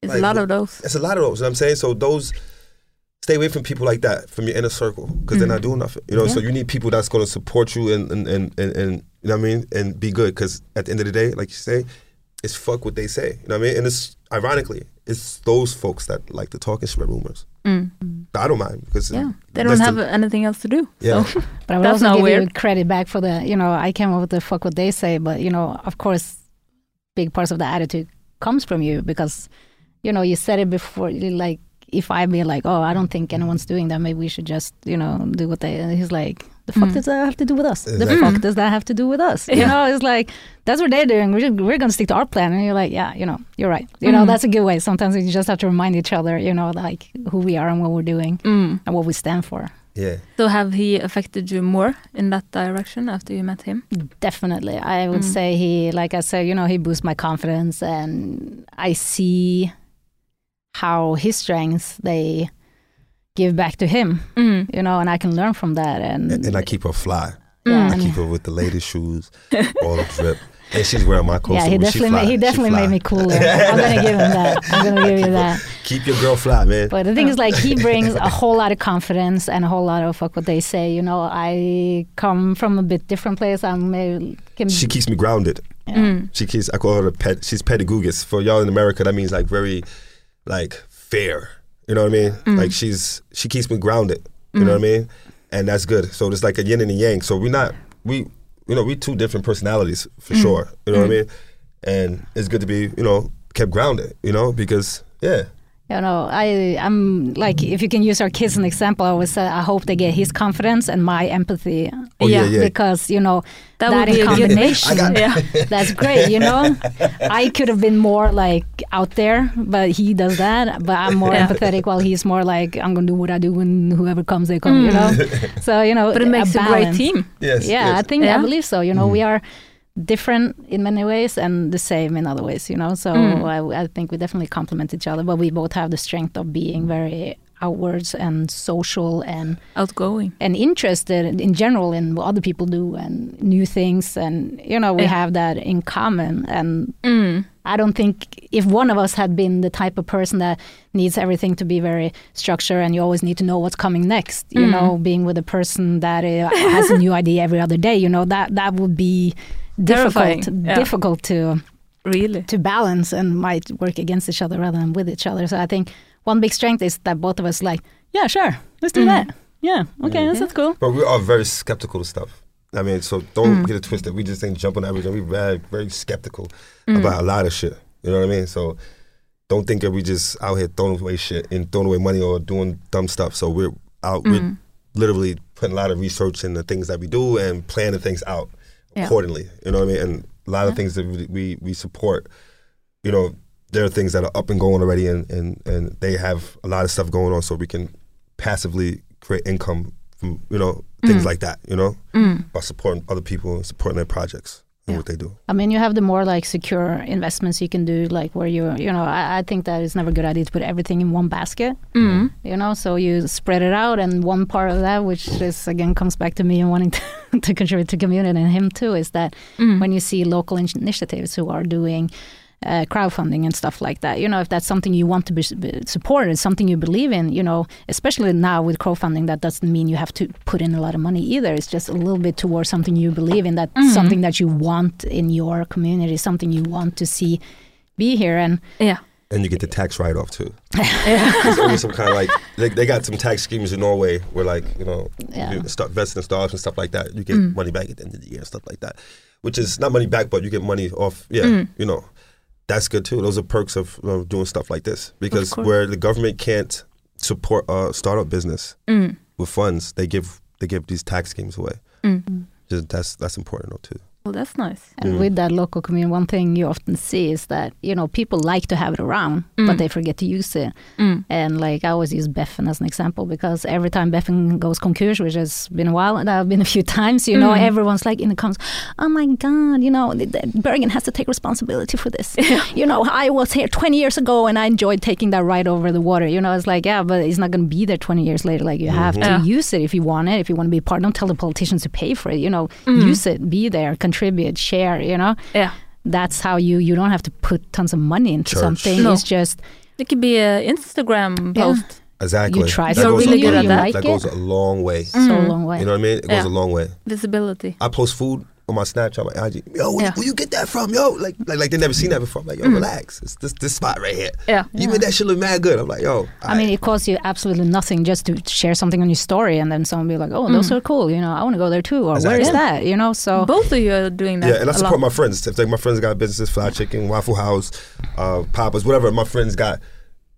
It's Like, a lot of those. It's a lot of those. You know what I'm saying? So those stay away from people like that from your inner circle because they're not doing nothing. You know, so you need people that's going to support you and and, and, and and you know what I mean and be good because at the end of the day, like you say, it's fuck what they say. You know what I mean? And it's ironically, it's those folks that like to talk and spread rumors. Mm. But I don't mind because Yeah. They don't have the- anything else to do. Yeah. So <laughs> But I would That's also not give you credit back for the, you know, I came up with the fuck what they say, but you know, of course, big parts of the attitude comes from you because, you know, you said it before, like if I be like, oh, I don't think anyone's doing that, maybe we should just, you know, do what they. And he's like, the fuck Mm. does that have to do with us? The fuck does that have to do with us? You Yeah. know, it's like that's what they're doing. We're we're gonna stick to our plan, and you're like, yeah, you know, you're right. You know, Mm. that's a good way. Sometimes you just have to remind each other, you know, like who we are and what we're doing Mm. and what we stand for. yeah. So have he affected you more in that direction after you met him? Definitely. I would Mm. say he, like I said, you know, he boosts my confidence and I see how his strengths they give back to him, Mm. you know, and I can learn from that. And, And, and I keep her fly. yeah, I keep her with the latest shoes, <laughs> all the drip, and she's wearing my clothes. yeah, he when she definitely, fly. ma- he definitely fly. made me cooler. <laughs> I'm gonna give him that. I'm gonna give you that. Keep your girl fly, man. But the thing is, like, he brings a whole lot of confidence and a whole lot of fuck what they say. You know, I come from a bit different place. I'm maybe can, she keeps me grounded. yeah. Mm. She keeps. I call her a pet. She's pedagogus. For y'all in America, that means like very, like fair. You know what I mean? Mm. Like she's she keeps me grounded. You know what I mean? And that's good. So it's like a yin and a yang. So we're not we you know we two different personalities for Mm. sure. You know what I mean? And it's good to be you know kept grounded. You know because yeah. You know, I I'm like if you can use our kids as an example, I always say I hope they get his confidence and my empathy. Oh yeah, Yeah, yeah. Because you know That that, would in be a combination, I Yeah. <laughs> that's great. You know, I could have been more like out there, but he does that. But I'm more Yeah. empathetic, while he's more like I'm gonna do what I do, and whoever comes, they come. You know, so you know, Mm. But it makes a, great team. Yes. Yeah, I yes. think I believe so. You know, Mm. we are different in many ways and the same in other ways. You know, so Mm. I, I think we definitely complement each other. But we both have the strength of being very outwards and social and Outgoing. and interested in general in what other people do and new things. And you know, we Yeah. have that in common. And Mm. I don't think if one of us had been the type of person that needs everything to be very structured and you always need to know what's coming next, you Mm. know, being with a person that uh, has a new <laughs> idea every other day, you know, that that would be difficult yeah. difficult to Really. to balance and might work against each other rather than with each other. So I think one big strength is that both of us like, yeah, sure, let's do Mm. that. Yeah, okay, Mm. that sounds cool. But we are very skeptical of stuff. I mean, so don't Mm. get it twisted. We just ain't jumping on everything. We very, very skeptical Mm. about a lot of shit. You know what I mean? So don't think that we just out here throwing away shit and throwing away money or doing dumb stuff. So we're out. We're Mm. literally putting a lot of research in the things that we do and planning things out Yeah. accordingly. You know what I mean? And a lot Yeah. of things that we, we support. You know, there are things that are up and going already, and and and they have a lot of stuff going on, so we can passively create income from you know things Mm. like that. You know, Mm. by supporting other people and supporting their projects Yeah. what they do. I mean, you have the more like secure investments you can do, like where you, you know, I, I think that it's never a good idea to put everything in one basket, Mm. you know, so you spread it out. And one part of that, which is again comes back to me and wanting <laughs> to, to contribute to community and him too, is that Mm. when you see local in- initiatives who are doing uh, crowdfunding and stuff like that, you know, if that's something you want to be, be supported, something you believe in, you know, especially now with crowdfunding, that doesn't mean you have to put in a lot of money either. It's just a little bit towards something you believe in, that Mhm. something that you want in your community, something you want to see be here. And Yeah. And you get the tax write off too. <laughs> Yeah. There's always some kind of like they, they got some tax schemes in Norway where like you know Yeah. you start investing in stocks and stuff like that. You get Mm. money back at the end of the year and stuff like that, which is not money back, but you get money off. Yeah, Mm. you know. That's good too. Those are perks of know, doing stuff like this because where the government can't support a startup business Mm. with funds, they give they give these tax schemes away. Mm. Just, that's that's important though too. Well, that's nice. And Mm. with that local community, one thing you often see is that you know people like to have it around, Mm. but they forget to use it. Mm. And like I always use Beffen as an example because every time Beffen goes concurs, which has been a while, and I've been a few <laughs> times, you know, Mm. everyone's like in the comments, "Oh my God, you know, the- the- Bergen has to take responsibility for this." <laughs> You know, I was here 20 years ago and I enjoyed taking that ride over the water. You know, it's like, yeah, but it's not going to be there 20 years later. Like you have to Yeah. use it if you want it, if you want to be a part. Don't tell the politicians to pay for it. You know, Mm. use it, be there, contribute, share. You know Yeah. that's how you you don't have to put tons of money into Church. something No. it's just It could be an Instagram Yeah. post. Exactly. you try That You're goes really a, good at that. like That it goes a long way. so Mm. long way You know what I mean? It goes a long way. Visibility. I post food on my Snapchat, my IG. Yo, where, Yeah. where you get that from? Yo, like like like they never seen that before. I'm like, yo, relax. It's this this spot right here. Yeah. You made that shit look mad good. I'm like, yo. I mean, it costs you absolutely nothing just to share something on your story, and then someone be like, "Oh, those Mm. are cool. You know, I want to go there too." Or where is Exactly. that? You know, so Both of you are doing that. yeah, and I support my friends. If like my friends got businesses, Fly Chicken, Waffle House, uh, Papa's, whatever my friends got,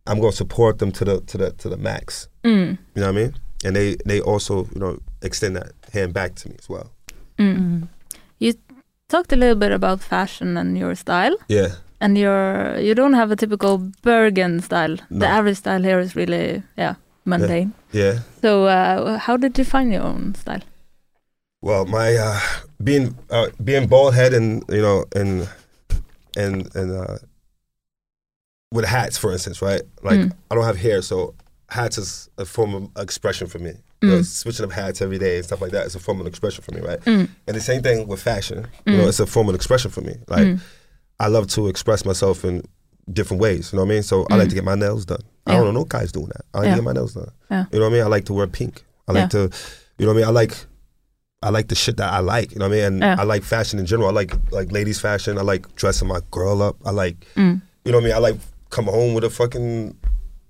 I'm gonna support them to the to the to the max. Mm. You know what I mean? And they they also you know extend that hand back to me as well. Mm. Talked a little bit about fashion and your style, Yeah. and your you don't have a typical Bergen style. No. The average style here is really yeah mundane. Yeah. So uh, how did you find your own style? Well, my uh, being uh, being bald head and you know and and and uh, with hats, for instance, right? Like Mm. I don't have hair, so hats is a form of expression for me. You know, Mm. switching up hats every day and stuff like that is a form of expression for me, right? Mm. And the same thing with fashion. You Mm. know, it's a form of expression for me. Like Mm. I love to express myself in different ways. You know what I mean? So I like Mm. to get my nails done. I don't know no guys doing that. I like Yeah. to get my nails done. Yeah. You know what I mean? I like to wear pink. I like to, you know what I mean? I like, I like the shit that I like. You know what I mean? And Yeah. I like fashion in general. I like like ladies fashion. I like dressing my girl up. I like, Mm. you know what I mean? I like come home with a fucking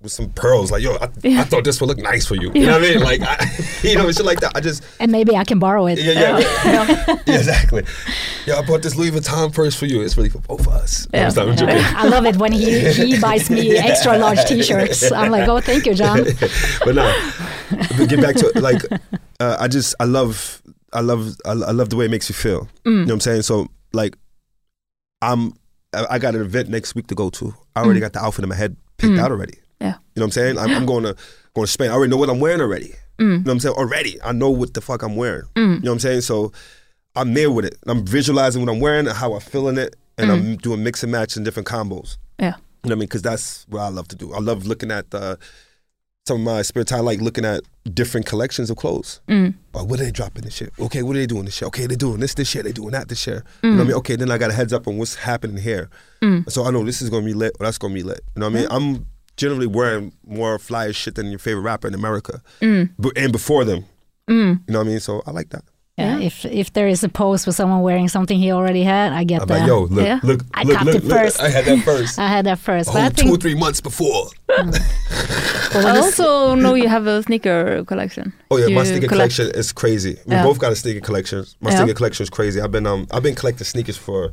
with some pearls. Like yo, I, Yeah. I thought this would look nice for you. You know what I mean? Like I, <laughs> you know shit like that. I just and maybe I can borrow it. yeah yeah <laughs> yeah, <laughs> yeah exactly. Yeah, I bought this Louis Vuitton purse for you. It's really for both of us. Yeah. I'm sorry, I'm joking. I love it when he he buys me extra large T-shirts. I'm like, "Oh, thank you, John." but no, but get back to it. like, uh, I just I love I love I, love the way it makes you feel. You know what I'm saying? So like, I'm I I got an event next week to go to. I already Mm. got the outfit in my head picked Mm. out already. You know what I'm saying? I'm, I'm going to going to Spain. I already know what I'm wearing already. Mm. You know what I'm saying? Already, I know what the fuck I'm wearing. Mm. You know what I'm saying? So I'm there with it. I'm visualizing what I'm wearing and how I feel in it, and I'm doing mix and match and different combos. Yeah. You know what I mean? Because that's what I love to do. I love looking at the, some of my spare time, like looking at different collections of clothes. Mm. Oh, what are they dropping this shit? Okay, what are they doing this year? Okay, they're doing this this year. They're doing that this year. You know what I mean? Okay, then I got a heads up on what's happening here. Mm. So I know this is gonna be lit or that's gonna be lit. You know what I mean? I'm generally wearing more fly shit than your favorite rapper in America, Mm. but and before them. Mm. You know what I mean? So I like that. Yeah, if if there is a post with someone wearing something he already had, I get I'm that. like, yo, look, Yeah. look, I look, copped look, it look. first. I had that first. <laughs> I had that first, a but I think two or three months before. but I also know you have a sneaker collection. Oh yeah, my sneaker collect- collection is crazy. We Yeah. both got a sneaker collection. My Yeah. sneaker collection is crazy. I've been um I've been collecting sneakers for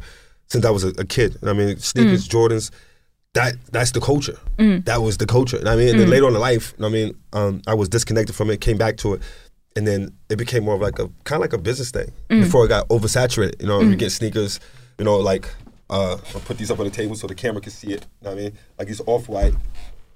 since I was a, a kid. I mean, sneakers, Jordans. That that's the culture. Mm. That was the culture. And I mean, and then later on in life, I mean, um, I was disconnected from it, came back to it, and then it became more of like a kind of like a business thing. Before it got oversaturated, you know, you get sneakers, you know, like uh, I'll put these up on the table so the camera can see it. You know what I mean, like these off white.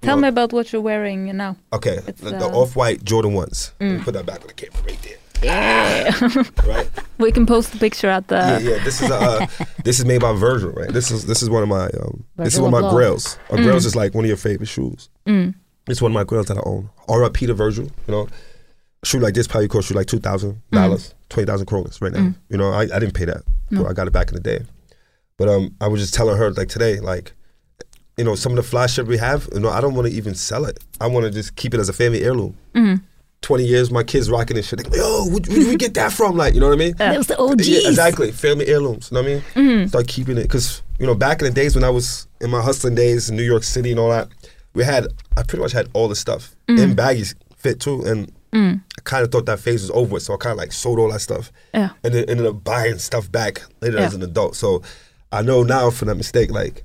Tell me about what you're wearing now. Okay, It's, the, the uh, off white Jordan ones. Put that back on the camera right there. Yeah. Right. <laughs> we can post the picture at the. yeah, yeah. This is uh, <laughs> this is made by Virgil, right? This is this is one of my um, this is one of my grails. A grails is like one of your favorite shoes. Mm. It's one of my grails that I own. R.I.P. to Virgil. You know, a shoe like this probably cost you like two thousand dollars, twenty thousand kronas right now. You know, I, I didn't pay that. I got it back in the day. But um, I was just telling her like today, like, you know, some of the fly shit we have, you know, I don't want to even sell it. I want to just keep it as a family heirloom. Mm. 20 years, my kids rocking this shit. They go, Yo, where, did we get that from? Like, you know what I mean? that was the OGs. Yeah, exactly. Family heirlooms. You know what I mean? Mm. Start keeping it because you know back in the days when I was in my hustling days in New York City and all that, we had I pretty much had all the stuff in baggies fit too, and Mm. I kind of thought that phase was over so I kind of like sold all that stuff Yeah. and then ended up buying stuff back later Yeah. as an adult. So I know now from that mistake, like Mm.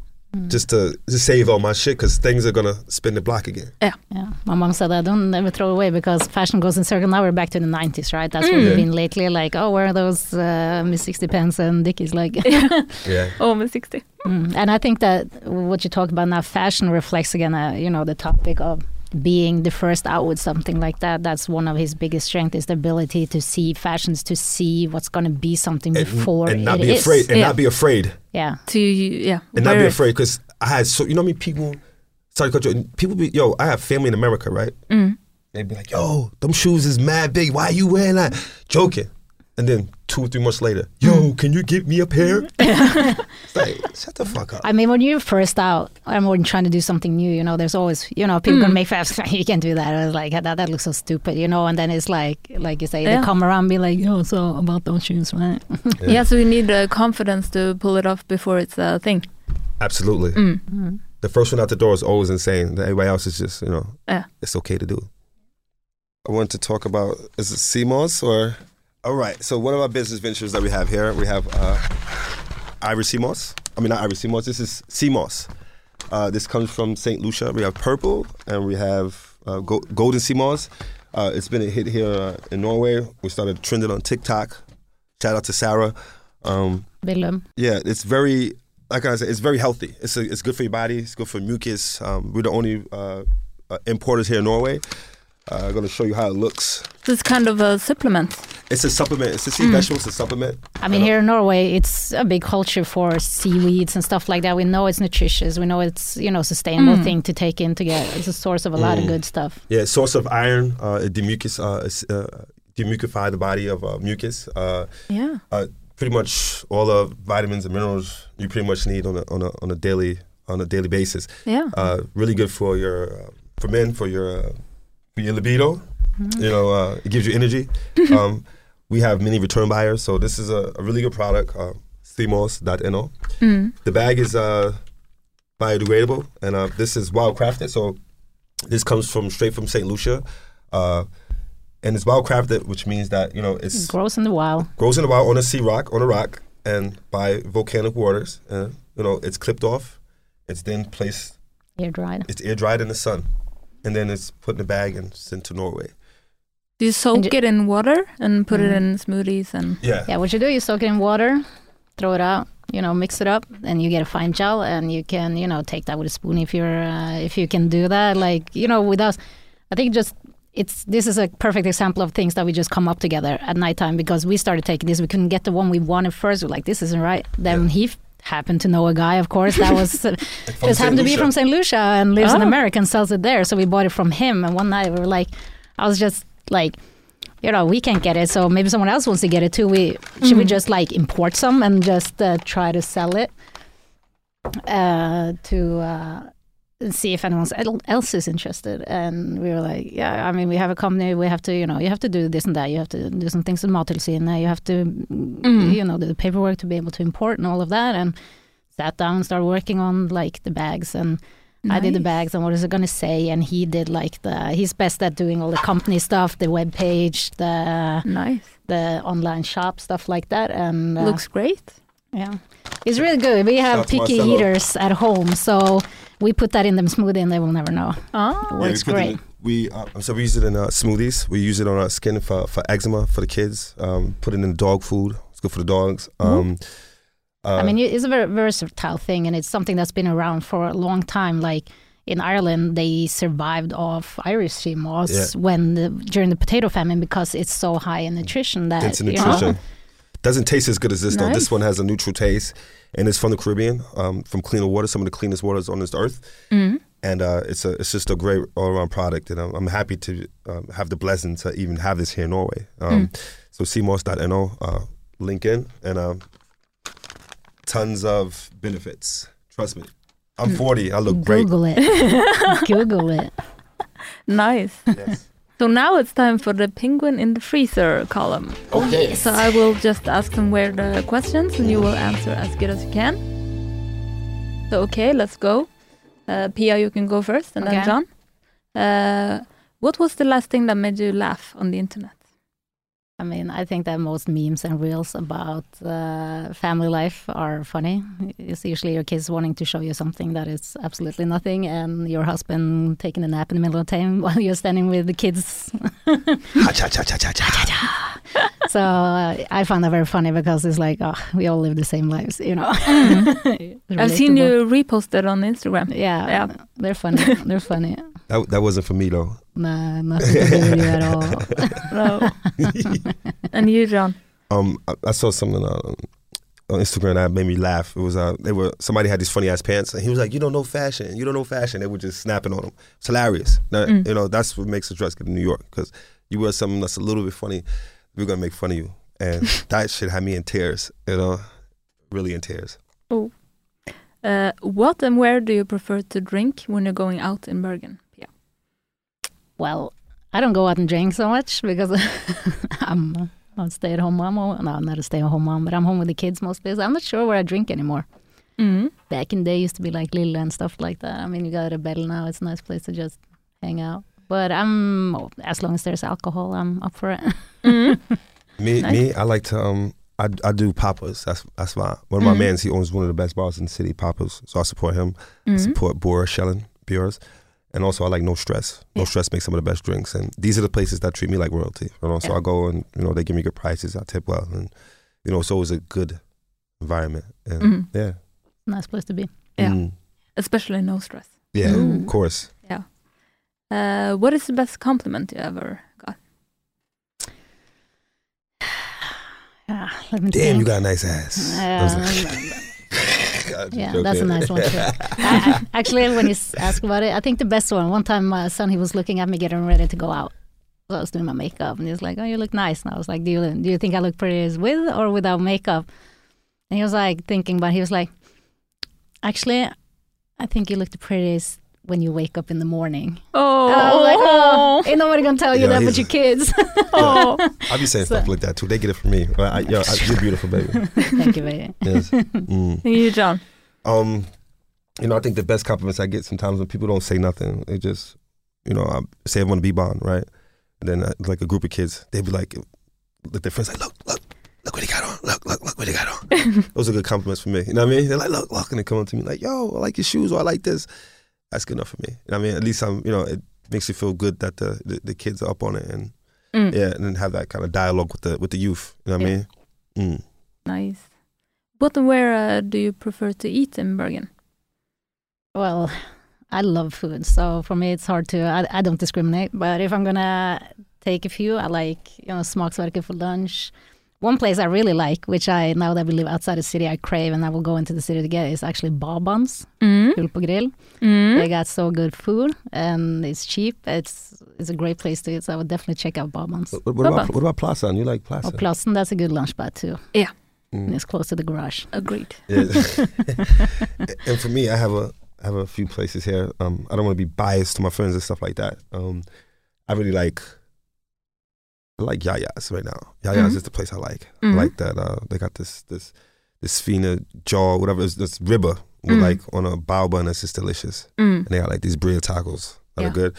Just to just save all my shit because things are gonna spin the block again. Yeah, yeah. my mom said that don't ever throw away because fashion goes in circle. Now we're back to the 90s, right? That's where Mm. we've been lately. Like, oh, where are those uh, Miss 60 pence and Dickies? Like, <laughs> Yeah, Oh, I'm 60. Mm. and I think that what you talk about now, fashion reflects again, uh, you know, the topic of being the first out with something like that. That's one of his biggest strengths is the ability to see fashions, to see what's going to be something and, before and not it be is. afraid, and Yeah. not be afraid, Yeah. To, yeah. and not be afraid because I had so you know what I mean people. Sorry, to cut you. and People be yo. I have family in America, right? Mm. They'd be like, yo, them shoes is mad big. Why you wearing that? Joking. And then two or three months later, yo, can you get me a pair? <laughs> it's like, shut the fuck up. I mean, when you're first out and when trying to do something new, you know, there's always, you know, people Mm. gonna make fast. <laughs> You can't do that. I was like, that, that looks so stupid, you know. And then it's like, like you say, Yeah. they come around, and be like, yo, so about those shoes, right? Yeah. so you need the confidence to pull it off before it's a thing. Absolutely. Mm. Mm. The first one out the door is always insane. Everybody else is just, you know, Yeah. it's okay to do. I want to talk about, is it sea moss or? All right. So one of our business ventures that we have here, we have uh, Irish sea moss. I mean, not Irish sea moss, this is sea moss. Uh, this comes from St. Lucia. We have purple and we have uh, go- golden sea moss. Uh, it's been a hit here uh, in Norway. We started trending on TikTok. Shout out to Sarah. Um, Willem. yeah, it's very like I said, it's very healthy. It's a, it's good for your body. It's good for mucus. Um, we're the only uh, uh, importers here in Norway. Uh, I'm gonna show you how it looks. So it's kind of a supplement. It's a supplement. It's a sea Mm. vegetable. It's a supplement. I mean, here in Norway, it's a big culture for seaweeds and stuff like that. We know it's nutritious. We know it's, you know, sustainable Mm. thing to take in to get. It's a source of a lot of Mm. good stuff. Yeah, source of iron. Uh, it demucus, uh, uh, demucify the body of uh, mucus. Uh, Yeah. pretty much all the vitamins and minerals you pretty much need on a on a on a daily on a daily basis. Yeah. Uh, really good for your uh, for men for your uh, for your libido. Mm-hmm. You know, uh, it gives you energy. <laughs> um, we have many return buyers, so this is a, a really good product. Uh, CMOS.no. Mm. The bag is uh, biodegradable, and uh, this is wild crafted. So this comes from straight from St. Lucia, uh, and it's wild crafted, which means that you know it's Grows in the wild. grows in the wild on a sea rock, on a rock, and by volcanic waters. And you know, it's clipped off. It's then placed. Air dried. It's air dried in the sun, and then it's put in a bag and sent to Norway. Do you soak And ju- it in water and put it Mm. in smoothies and Yeah. Yeah, what you do, you soak it in water, throw it out, you know, mix it up, and you get a fine gel, and you can, you know, take that with a spoon if you're, uh, if you can do that. Like, you know, with us, I think just it's this is a perfect example of things that we just come up together at nighttime because we started taking this. We couldn't get the one we wanted first. We're like, this isn't right. Then he f- happened to know a guy, of course, that was <laughs> uh, just happened to be from St. Lucia and lives in Oh. America and sells it there. So we bought it from him. And one night we were like, I was just like, you know, we can't get it, so maybe someone else wants to get it too. We should we Mm. just like import some and just uh, try to sell it uh, to uh, see if anyone else is interested? And we were like, yeah, I mean, we have a company. We have to, you know, you have to do this and that. You have to do some things with Mattilsynet. You have to, Mm. you know, do the paperwork to be able to import and all of that. And sat down and started working on like the bags and I did the bags and what is it going to say, and he did like the he's best at doing all the company stuff, the web page, the Nice. the online shop stuff like that, and uh, Looks great. yeah, it's really good. We have Shout picky Marcelo. eaters at home, so we put that in them smoothie, and they will never know. Oh, It Yeah, works we great. we uh, so we use it in uh, smoothies. We use it on our skin for, for eczema for the kids. Um, put it in dog food. It's good for the dogs. Um, uh, I mean, it's a very versatile thing, and it's something that's been around for a long time. Like in Ireland, they survived off Irish sea moss Yeah. when the, during the potato famine because it's so high in nutrition that dense in you know, nutrition. Doesn't taste as good as this though. This one has a neutral taste, and it's from the Caribbean, um, from cleaner water, some of the cleanest waters on this earth. Mm. And uh, it's a it's just a great all around product, and I'm, I'm happy to um, have the blessing to even have this here in Norway. Um, So cmos.no, uh, link in, and um, tons of benefits. Trust me, I'm 40. I look great. Google it. <laughs> Google it. <laughs> Nice. Yes. So now it's time for the penguin in the freezer column. Okay. So I will just ask some weird uh, questions and you will answer as good as you can. So okay, let's go. Uh, Pia, you can go first, and then John. Uh, what was the last thing that made you laugh on the internet? I mean, I think that most memes and reels about uh, family life are funny. It's usually your kids wanting to show you something that is absolutely nothing, and your husband taking a nap in the middle of time <laughs> while you're standing with the kids. So uh, I find that very funny because it's like, oh, we all live the same lives, you know. <laughs> I've seen you reposted on Instagram. Yeah, Yeah. they're funny. They're funny. That, that wasn't for me though. Nah, nothing to do with you at all. No. and you, John? Um, I, I saw something on, on Instagram that made me laugh. It was uh, they were somebody had these funny ass pants, and he was like, "You don't know fashion. You don't know fashion." They were just snapping on him. It's hilarious. Now, Mm. You know, that's what makes a dress good in New York because you wear something that's a little bit funny, we're gonna make fun of you, and <laughs> that shit had me in tears. You know, really in tears. Uh, what and where do you prefer to drink when you're going out in Bergen? Yeah. Well, I don't go out and drink so much because <laughs> I'm a stay-at-home mom. No, I'm not a stay-at-home mom, but I'm home with the kids most days. I'm not sure where I drink anymore. Mm. Back in the day, used to be like Lille and stuff like that. I mean, you got a Bell now. It's a nice place to just hang out. But I'm as long as there's alcohol, I'm up for it. Mm. <laughs> Me, Nice. me, I like to um, I, I do Papas. That's that's my one of my Mhm. mans. He owns one of the best bars in the city, Papas. So I support him. I Mm. support Bora Schellen beers. And also, I like No Stress. No Yeah. Stress makes some of the best drinks, and these are the places that treat me like royalty. You know, so Yeah. I go and you know they give me good prices. I tip well, and you know it's always a good environment. And Mhm. yeah, nice place to be. Yeah. Mm. Especially no stress. yeah, Mm. of course. Uh, what is the best compliment you ever got? <sighs> Yeah, let me Damn, think. you got a nice ass. <laughs> Yeah, like- God, yeah, joking. that's a nice one. Too. <laughs> I, I- actually, when you s- ask about it, I think the best one. One time, my son he was looking at me getting ready to go out. So I was doing my makeup, and he was like, "Oh, you look nice." And I was like, "Do you do you think I look pretty with or without makeup?" And he was like thinking, but he was like, "Actually, I think you look the prettiest when you wake up in the morning." Oh, And like, "Oh, ain't nobody gonna tell you Yeah, that but your kids." <laughs> <laughs> oh. I be saying So- stuff like that too. They get it from me. But I, yo, I, you're beautiful, baby. <laughs> Thank you, baby. Yes. Mm. And you, John? Um, you know, I think the best compliments I get sometimes when people don't say nothing, they just, you know, I say I want to be bond, right? And then uh, like a group of kids, they'd be like, look, their friends like, look, look, look what he got on, look, look, look what he got on. Those are good compliments for me. You know what I mean? They're like, look, look, and they come up to me like, yo, I like your shoes or I like this. That's good enough for me. You know what I mean? At least I'm, you know, it makes me feel good that the the, the kids are up on it and Mm. yeah, and then have that kind of dialogue with the with the youth. You know what I mean? Mm. Nice. What and where uh, do you prefer to eat in Bergen? Well, I love food, so for me it's hard to. I, I don't discriminate, but if I'm gonna take a few, I like you know Smaksverket for lunch. One place I really like, which I now that we live outside the city, I crave, and I will go into the city to get, is actually Babans, Mm. Grill på grill. Mm. They got so good food, and it's cheap. It's it's a great place to eat, so I would definitely check out Babans. What, what about what about Plaza? You like Plaza? Or Plassen, that's a good lunch spot too. Mm. And it's close to the garage. Agreed. Yeah. <laughs> and for me, I have a I have a few places here. Um, I don't want to be biased to my friends and stuff like that. Um, I really like I like Yaya's right now. Yaya's Mhm. is the place I like. Mhm. I like that. Uh, they got this this this fina jaw, whatever. It's this ribba with Mm. like on a bao bun. It's just delicious. Mm. And they got like these birria tacos that Yeah. are good.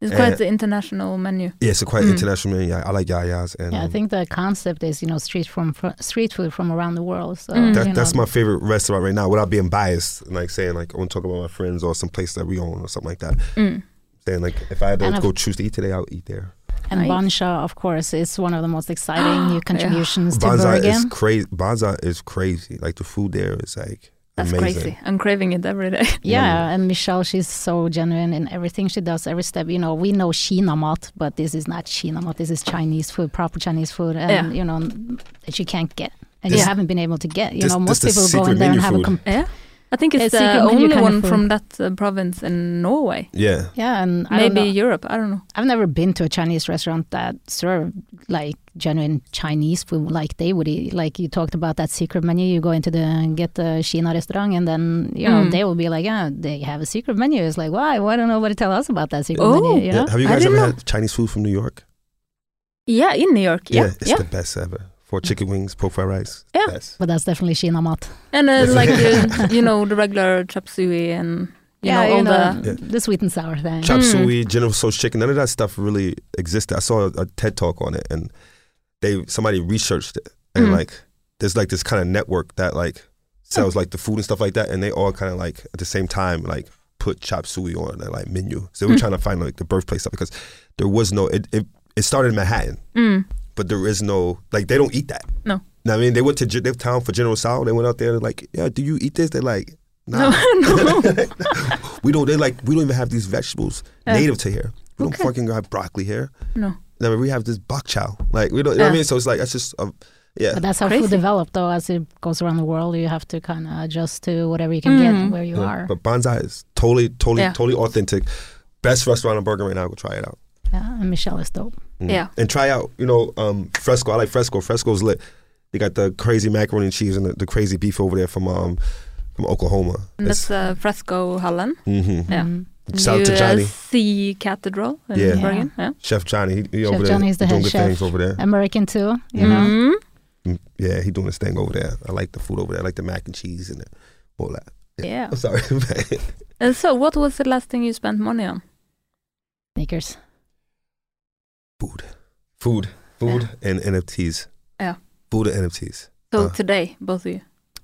It's Uh, quite the international menu. Yeah, it's a quite Mm. international menu. I, I like Yaya's and Yeah, I think the concept is you know street from fr- street food from around the world. So Mm. that, that's know, my favorite restaurant right now. Without being biased and like saying like I want to talk about my friends or some place that we own or something like that. Mm. Saying like if I had to And go I've- choose to eat today, I'll eat there. And Nice. Bansha, of course, is one of the most exciting new <gasps> Yeah. contributions to Banza is Bergen. crazy. Banza is crazy. Like the food there is like That's amazing. crazy. I'm craving it every day. <laughs> Yeah, and Michelle, she's so genuine in everything she does, every step. You know, we know Kina but this is not Kina. This is Chinese food, proper Chinese food, and Yeah. you know that you can't get, and This- you haven't been able to get. You this- know, most people go secret in there and menu have a food. com- Yeah. I think it's It's the only kind of one food. from that uh, province in Norway. Yeah. yeah, and I don't Maybe know. Europe. I don't know. I've never been to a Chinese restaurant that served like genuine Chinese food like they would eat. Like you talked about that secret menu, you go into the get the Kina restaurant and then you know Mm. they will be like, yeah, they have a secret menu. It's like, why? Why don't nobody tell us about that secret Oh. menu? You Yeah. Have you guys ever know. had Chinese food from New York? Yeah, in New York. Yeah. it's Yeah. the best ever. For chicken wings, pork fried rice. Yeah. Best. But that's definitely Kina mat. And uh, like uh, <laughs> you know the regular chop suey and you yeah, know all you know, the Yeah. the sweet and sour thing. Chop Mm. suey, General Tso's chicken, none of that stuff really existed. I saw a, a TED talk on it and they somebody researched it and Mhm. like there's like this kind of network that like sells like the food and stuff like that, and they all kind of like at the same time like put chop suey on their like menu. So we're Mm. trying to find like the birthplace of it because there was no it, it it started in Manhattan, Mm. But there is no like they don't eat that. No. I mean, they went to Ge- their town for General Tso. They went out there like, yeah, do you eat this? They're like, nah, No, <laughs> no. <laughs> we don't. They like we don't even have these vegetables Yeah. native to here. We don't fucking have broccoli here. no. I mean, we have this bok chow. Like we don't. You know what I mean? So it's like that's just um, yeah. But that's how Crazy. food developed, though. As it goes around the world, you have to kind of adjust to whatever you can Mm. get where you Yeah. are. But Bonsai is totally, totally, Yeah. totally authentic. Best restaurant in Bergen right now. Go try it out. Yeah, and Michelle is dope. Mm. Yeah. And try out, you know, um, Fresco. I like Fresco. Fresco's lit. They got the crazy macaroni and cheese and the, the crazy beef over there from um from Oklahoma. And that's uh, Fresco Hallen. hmm Yeah. Mm. Shout out to Johnny, Sea Cathedral in Yeah. Bergen. Yeah. Chef Johnny. He, he Chef over there Johnny's the doing head good chef. things over there. American too, you know. Mm. Mm, Yeah, he doing his thing over there. I like the food over there. I like the mac and cheese and the, all that. Yeah. <laughs> I'm sorry. <laughs> and so, what was the last thing you spent money on? Sneakers. Food, food, food, and NFTs. Yeah. Food and NFTs. So Uh, today, both of you.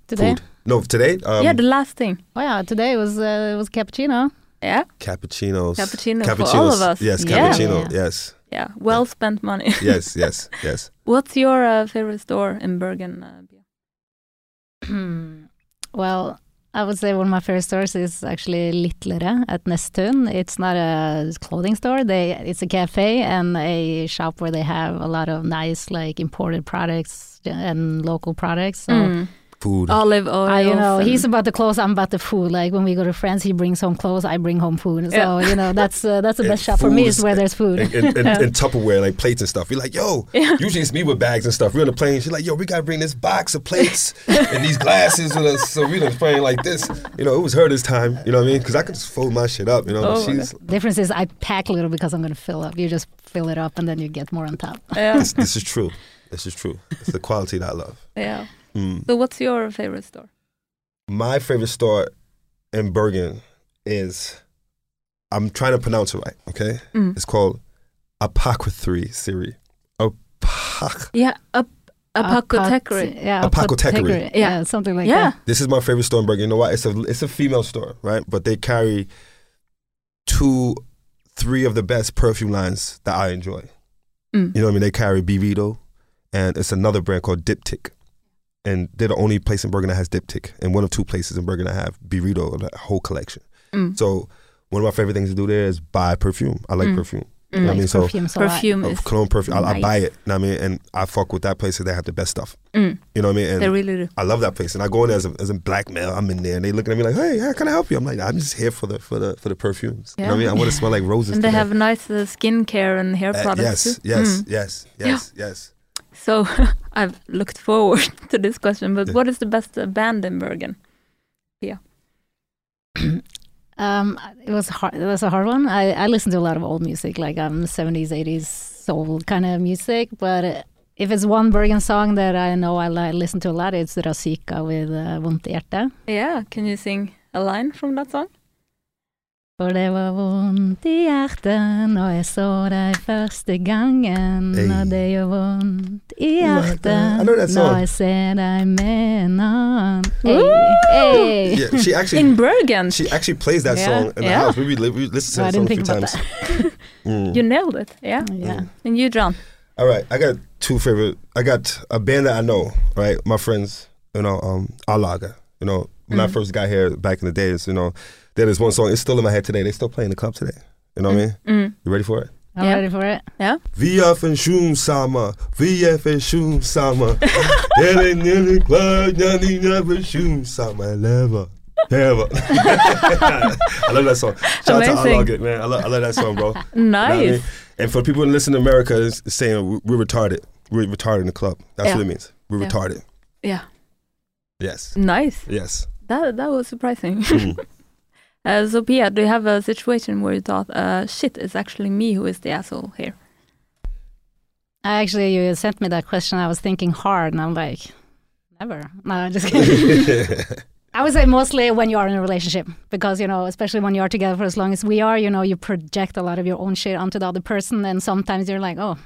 Today? Food. No, today. Um, yeah, the last thing. Oh yeah, today was uh, was cappuccino. Yeah, cappuccinos. cappuccino for all of us. Yes, Yeah. cappuccino. Yeah. Yes, yeah. Well spent money. <laughs> yes, yes, yes. <laughs> What's your uh, favorite store in Bergen? Uh, <clears throat> well, I would say one of my favorite stores is actually Litlere at Nesttun. It's not a clothing store. They it's a cafe and a shop where they have a lot of nice like imported products and local products. So Mm. Food. Olive oil. I, you know, and- he's about the clothes. I'm about the food. Like when we go to France, he brings home clothes. I bring home food. So Yeah. you know, that's uh, that's the best shop for me is is- where there's food. and, and, and, <laughs> and Tupperware, like plates and stuff. You're like, yo, Yeah. usually it's me with bags and stuff. We're on the plane. She's like, yo, we gotta bring this box of plates and these glasses with us. So we done playing like this. You know, it was her this time. You know what I mean? Because I could just fold my shit up. You know, Oh, but she's Difference is I pack a little because I'm going to fill up. You just fill it up and then you get more on top. yeah, this, this is true. This is true. It's the quality that I love. yeah. Mm. So, what's your favorite store? My favorite store in Bergen is I'm trying to pronounce it right, okay? Mm. It's called Apothecary Siri. Apoc- Yeah, a apothecary. Yeah, Apothecary. apothecary. Yeah, something like yeah. This is my favorite store in Bergen. You know what? It's a it's a female store, right? But they carry two, three of the best perfume lines that I enjoy. Mm. You know what I mean? They carry Byredo, and it's another brand called Diptyque. And they're the only place in Bergen that has Diptyque, and one of two places in Bergen that have Byredo, the whole collection. Mm. So one of my favorite things to do there is buy perfume. I like Mm. perfume. Mm. I mean, so- perfume, so Perfume Of is. cologne perfume. I, I buy it. You know what I mean? And I fuck with that place 'cause they have the best stuff. Mm. You know what I mean? And They really do. I love that place, and I go in there as a, as a black male. I'm in there, and they looking at me like, "Hey, how can I help you?" I'm like, "I'm just here for the for the for the perfumes." You know what I mean? I want to smell like roses. And they today. have nice uh, skincare and hair Uh, products yes, too. yes, Mm. yes, yes, yes. So, <laughs> I've looked forward <laughs> to this question, but Yeah. what is the best uh, band in Bergen? Um, it was hard. It was a hard one. I, I listen to a lot of old music, like um, 70s, 80s soul kind of music. But uh, if it's one Bergen song that I know I li- listen to a lot, it's Rasika with uh, Vondt i. Yeah, can you sing a line from that song? For det var vondt i hjertet når jeg så deg første gangen. Hey. Og det gjør vondt i I hjertet know that song. når jeg ser deg med en annen. Hey, hey. Yeah, she actually In Bergen! she actually plays that Yeah, song in the yeah. house. We, we, we listen to that song a few times. <laughs> <laughs> Mm. You nailed it, yeah. Yeah. And you, John? All right, I got two favorite. I got a band that I know, right? My friends, you know, um, Alaga. You know, when I Mm. first got here back in the days, you know, there is one song. It's still in my head today. They still play in the club today. You know what I mean? Mm. You ready for it? I'm Yeah. ready for it. Yeah. for sjum sama, vi for sjum sama. Det nille klar, jeg er for sjum sama, lever. Never. <laughs> I love that song. Shout out to Amazing. Alaga, man. I love, I love that song, bro. <laughs> Know I Nice. mean? And for people who listen to America, it's it's saying we- we're retarded. We're retarded in the club. That's Yeah. what it means. We're Yeah. retarded. Yeah, Yes. nice. Yes. That that was surprising. Mm. <laughs> uh, so, Pia, do you have a situation where you thought, uh, shit, it's actually me who is the asshole here? I actually, you sent me that question. I was thinking hard, and I'm like, never. No, I'm just kidding. <laughs> I would say mostly when you are in a relationship, because you know, especially when you are together for as long as we are, you know, you project a lot of your own shit onto the other person, and sometimes you're like, oh,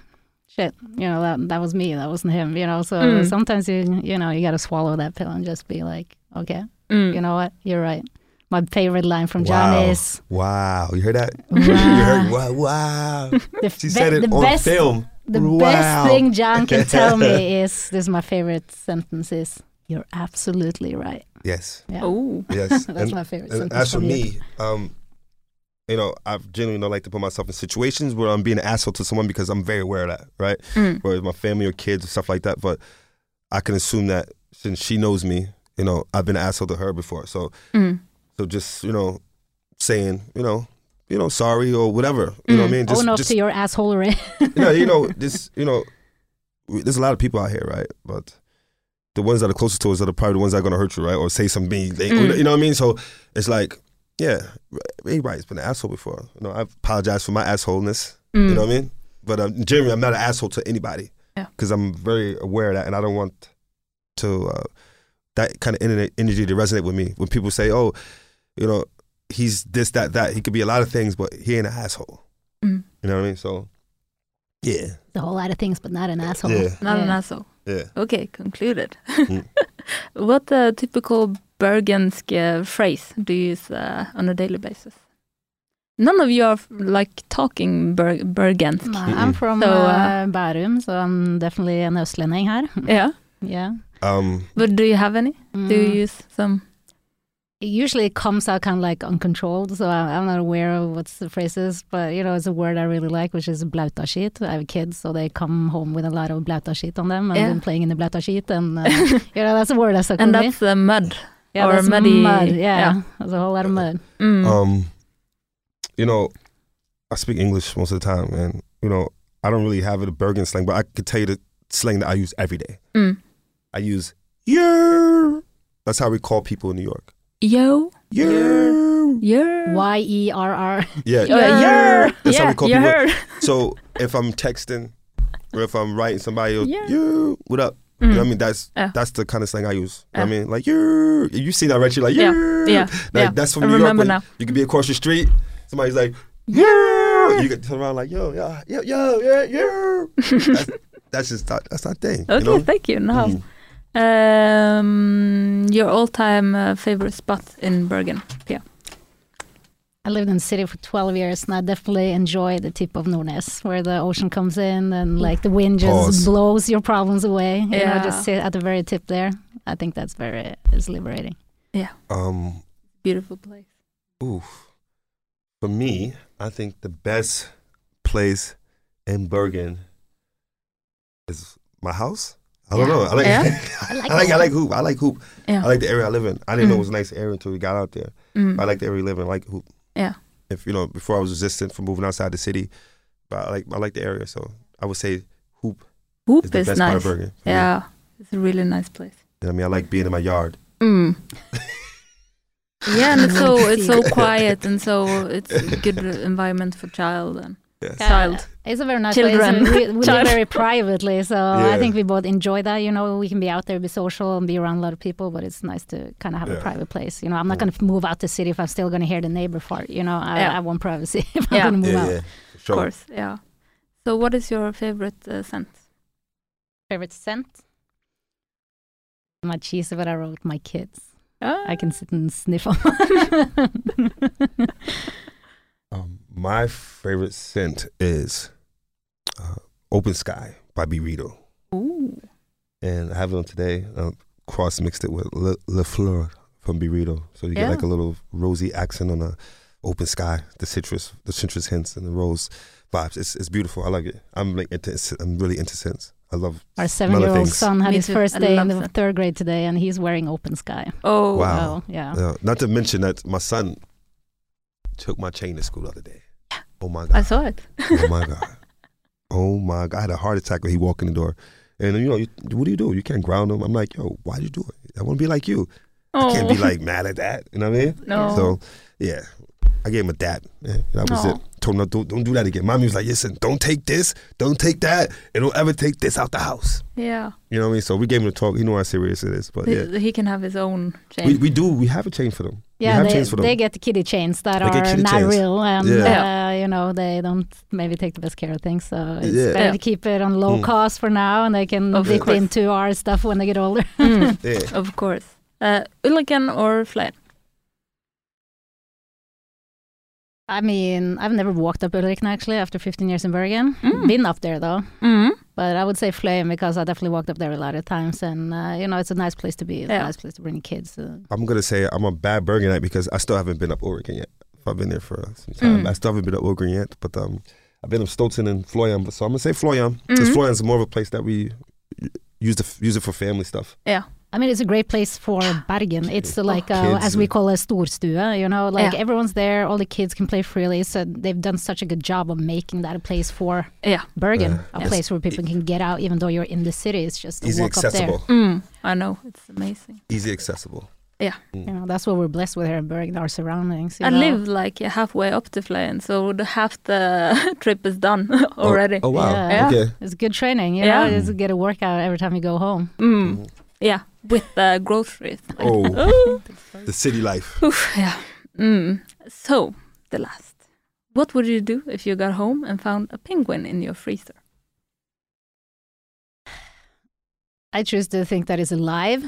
shit, you know, that that was me, that wasn't him, you know. So Mm. sometimes you you know, you got to swallow that pill and just be like, okay, Mm. you know what, you're right. My favorite line from John Wow. is Wow, you heard that? Wow. <laughs> you heard wow, wow. the, She be- said it the on best film. the Wow. best thing John can <laughs> tell me is this is my favorite sentence is you're absolutely right. Yes, Yeah. Oh. <laughs> yes. That's and, my favorite and sentence. as for me, um, you know, I genuinely don't like to put myself in situations where I'm being an asshole to someone because I'm very aware of that, right? Mm. Whether it's my family or kids or stuff like that. But I can assume that since she knows me, you know, I've been an asshole to her before. So, Mm. So just you know, saying, you know, you know, sorry or whatever. You know what I Mm. mean? Just, Own up just to your assholery. <laughs> you know, you <laughs> know, this, you know, we- there's a lot of people out here, right? But the ones that are closest to us are the, probably the ones that are going to hurt you, right? Or say something, they, Mm. you know what I mean? So it's like, yeah, everybody's been an asshole before. You know, I apologize for my assholeness. Mm. You know what I mean? But um, generally, I'm not an asshole to anybody. Yeah. Because I'm very aware of that, and I don't want to uh, that kind of energy to resonate with me. When people say, "Oh, you know, he's this, that, that," he could be a lot of things, but he ain't an asshole. Mm. You know what I mean? So, yeah, a whole lot of things, but not an asshole. Yeah. Not an Yeah. asshole. yeah. Okay, concluded. Mm. <laughs> what uh, typical Bergensk uh, phrase do you use uh, on a daily basis? None of you are like talking Ber Bergensk. No, I'm from So, uh, uh, Bærum, so I'm definitely an östlänning här. Yeah, <laughs> Yeah. Um, but do you have any? Do you Mm. use some? Usually it comes out kind of like uncontrolled, so I- I'm not aware of what the phrase is, but you know, it's a word I really like, which is blautaskit. I have kids, so they come home with a lot of blautaskit on them. I've Yeah. been playing in the blautaskit, and uh, <laughs> you know, that's a word that stuck And with me. that's uh, mud. Yeah, or that's muddy- mud. Yeah, yeah. there's a whole lot of mud. Mm. um, you know, I speak English most of the time, and you know, I don't really have a Bergen slang, but I could tell you the slang that I use every day. Mm. I use yeah. That's how we call people in New York. Yo, Yeah. yeah. Y E R R. Yeah. <laughs> Yeah, yeah. That's how we call you people. So if I'm texting or if I'm writing somebody, else, Yeah. yeah, what up? You know what I Mm. mean? That's Yeah. that's the kind of slang I use. You know what I mean? Like, yeah. You see that, right? You're like, Yeah. yeah. Yeah, Like, yeah. That's from I New York. remember when now. You could be across the street. Somebody's like, yeah. You could turn around like, yo, yo, yo, yo, yeah, yeah. <laughs> that's, that's just that, that's our thing. Okay, You know? thank you. Now, Mm. Um, your all-time uh, favorite spot in Bergen? Yeah. I lived in the city for 12 years and I definitely enjoy the tip of Nordnes where the ocean comes in and like the wind just Pause. blows your problems away. You Yeah. know, just sit at the very tip there. I think that's very is liberating. Yeah. Um, Beautiful place. oof. For me, I think the best place in Bergen is my house. I don't Yeah. know. I like, Yeah? I <laughs> I like, like I like, Hop. I like Hop. Yeah. I like the area I live in. I didn't know Mm. it was a nice area until we got out there. Mm. I like the area we live in. I like Hop. Yeah. If you know, before I was resistant from moving outside the city, but I like I like the area. So I would say Hop Hop is the is best part of nice. Bergen. for me. Yeah, it's a really nice place. You know I mean, I like being in my yard. Mm. <laughs> yeah, and it's so it's so <laughs> quiet and so it's a good environment for child and Yes. child. It's a very nice Children. place. We, we Child. live very privately, so Yeah. I think we both enjoy that. You know, we can be out there, be social, and be around a lot of people, but it's nice to kind of have Yeah. a private place. You know, I'm not going to move out the city if I'm still going to hear the neighbor fart. You know, I, Yeah. I want privacy <laughs> if I'm Yeah. going to move Yeah, out. yeah, Of course, yeah. So, what is your favorite uh, scent? Favorite scent? My cheese, but I wrote my kids. Ah. I can sit and sniff <laughs> them. <laughs> My favorite scent is uh, Open Sky by Byredo. Ooh. And I have it on today. Uh, cross mixed it with Le, Le Fleur from Byredo. So you Yeah. get like a little rosy accent on the open sky, the citrus, the citrus hints and the rose vibes. It's it's beautiful. I like it. I'm like into, I'm really into scents. I love Our seven-year-old son had Me his too. first day in the that. third grade today, and he's wearing open sky. Oh. Wow. So, yeah. Uh, not to mention that my son took my chain to school the other day. Oh my god! I saw it. Oh my god! Oh my god! I had a heart attack when he walked in the door. And you know, you, what do you do? You can't ground him. I'm like, yo, why would you do it? I want to be like you. Oh. I can't be oh. like mad at that. You know what I mean? No. So yeah, I gave him a dab. Yeah, that was Aw. it. Told him, no, don't, don't do that again. Mommy was like, listen, don't take this, don't take that, and don't ever take this out the house. yeah. You know what I mean? So we gave him a talk. He knew how serious it is. But He, yeah, he can have his own chain. we, we do. We have a chain for them. We Yeah, they, chains for them. they get the kitty chains that They are not chains. real, and Yeah. uh, you know, they don't maybe take the best care of things. So it's Yeah. better Yeah. to keep it on low Mm. cost for now, and they can Of dip course. into our stuff when they get older. Mm, <laughs> Yeah. of course. Uh, Ulriken or Fløyen? I mean, I've never walked up Ulriken actually after 15 years in Bergen. Mm. Been up there though, Mm. But I would say Fløyen because I definitely walked up there a lot of times, and uh, you know, it's a nice place to be. It's Yeah. a nice place to bring kids. Uh, I'm gonna say I'm a bad Bergenite because I still haven't been up Ulriken yet. I've been there for some time. Mm. I still haven't been up Ulriken yet, but um, I've been up Stoltzen and Fløyen. So I'm gonna say Fløyen because Fløyen's more of a place that we use to use it for family stuff. I mean, it's a great place for Bergen. It's uh, like, uh, as we call a storstue, you know, like Yeah. everyone's there, all the kids can play freely. So they've done such a good job of making that a place for Yeah. Bergen, Yeah. a Yes. place where people can get out, even though you're in the city. It's just to Easy walk accessible. up there. Mm. I know. It's amazing. Easy accessible. Yeah. Mm. You know, that's what we're blessed with here in Bergen, our surroundings. You I know? live like halfway up to Fløyen, so the half the <laughs> trip is done <laughs> already. Oh, oh, wow. Yeah. Okay. It's good training, you Yeah. know, just get a workout every time you go home. Mm. Yeah, with the groceries. Oh, <laughs> Oh. the city life. Oof, yeah. Mm. So, the last. What would you do if you got home and found a penguin in your freezer? I choose to think that it's alive.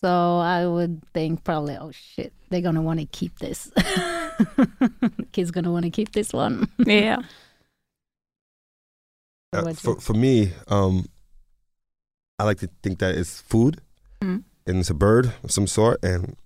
So I would think probably, oh shit, they're gonna want to keep this. <laughs> Kid's gonna want to keep this one. yeah. Uh, for for me, um, I like to think that it's food Mm. and it's a bird of some sort, and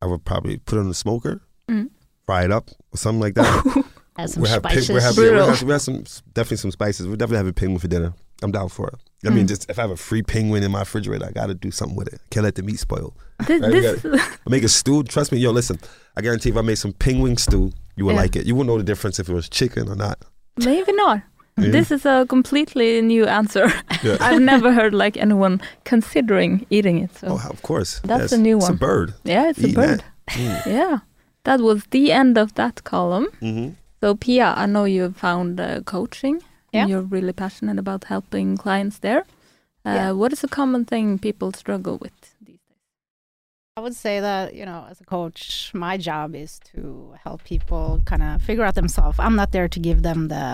I would probably put it on the smoker, Mm. fry it up or something like that. <laughs> Some we have pig, spices. we have, yeah, we have, we have some definitely some spices. We're definitely have a penguin for dinner. I'm down for it. I mean, Mm. just if I have a free penguin in my refrigerator, I got to do something with it. Can't let the meat spoil. This, Right, this, make a stew. Trust me, yo, listen. I guarantee if I made some penguin stew, you would Yeah. like it. You wouldn't know the difference if it was chicken or not. maybe not. Yeah. This is a completely new answer. <laughs> Yeah. I've never heard like anyone considering eating it. So Oh, of course. That's Yes. a new one. It's a bird. yeah, it's a bird. that. Mm. <laughs> Yeah, that was the end of that column. hmm So Pia, I know you have found uh, coaching. Yeah. and You're really passionate about helping clients there. Uh, Yeah. What is a common thing people struggle with these days? I would say that, you know, as a coach, my job is to help people kind of figure out themselves. I'm not there to give them the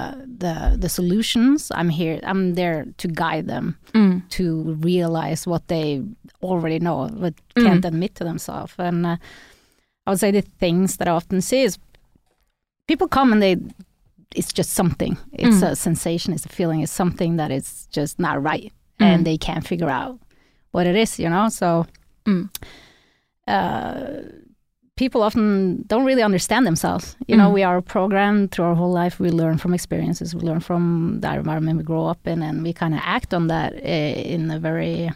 the the solutions. I'm here I'm there to guide them to realize what they already know but Mm. can't admit to themselves. And uh, I would say the things that I often see is people come and they it's just something. It's Mm. a sensation, it's a feeling, it's something that is just not right Mm. and they can't figure out what it is, you know? So Mm. Uh, people often don't really understand themselves. You know, Mm. we are programmed through our whole life. We learn from experiences. We learn from the environment we grow up in, and we kind of act on that uh, in a very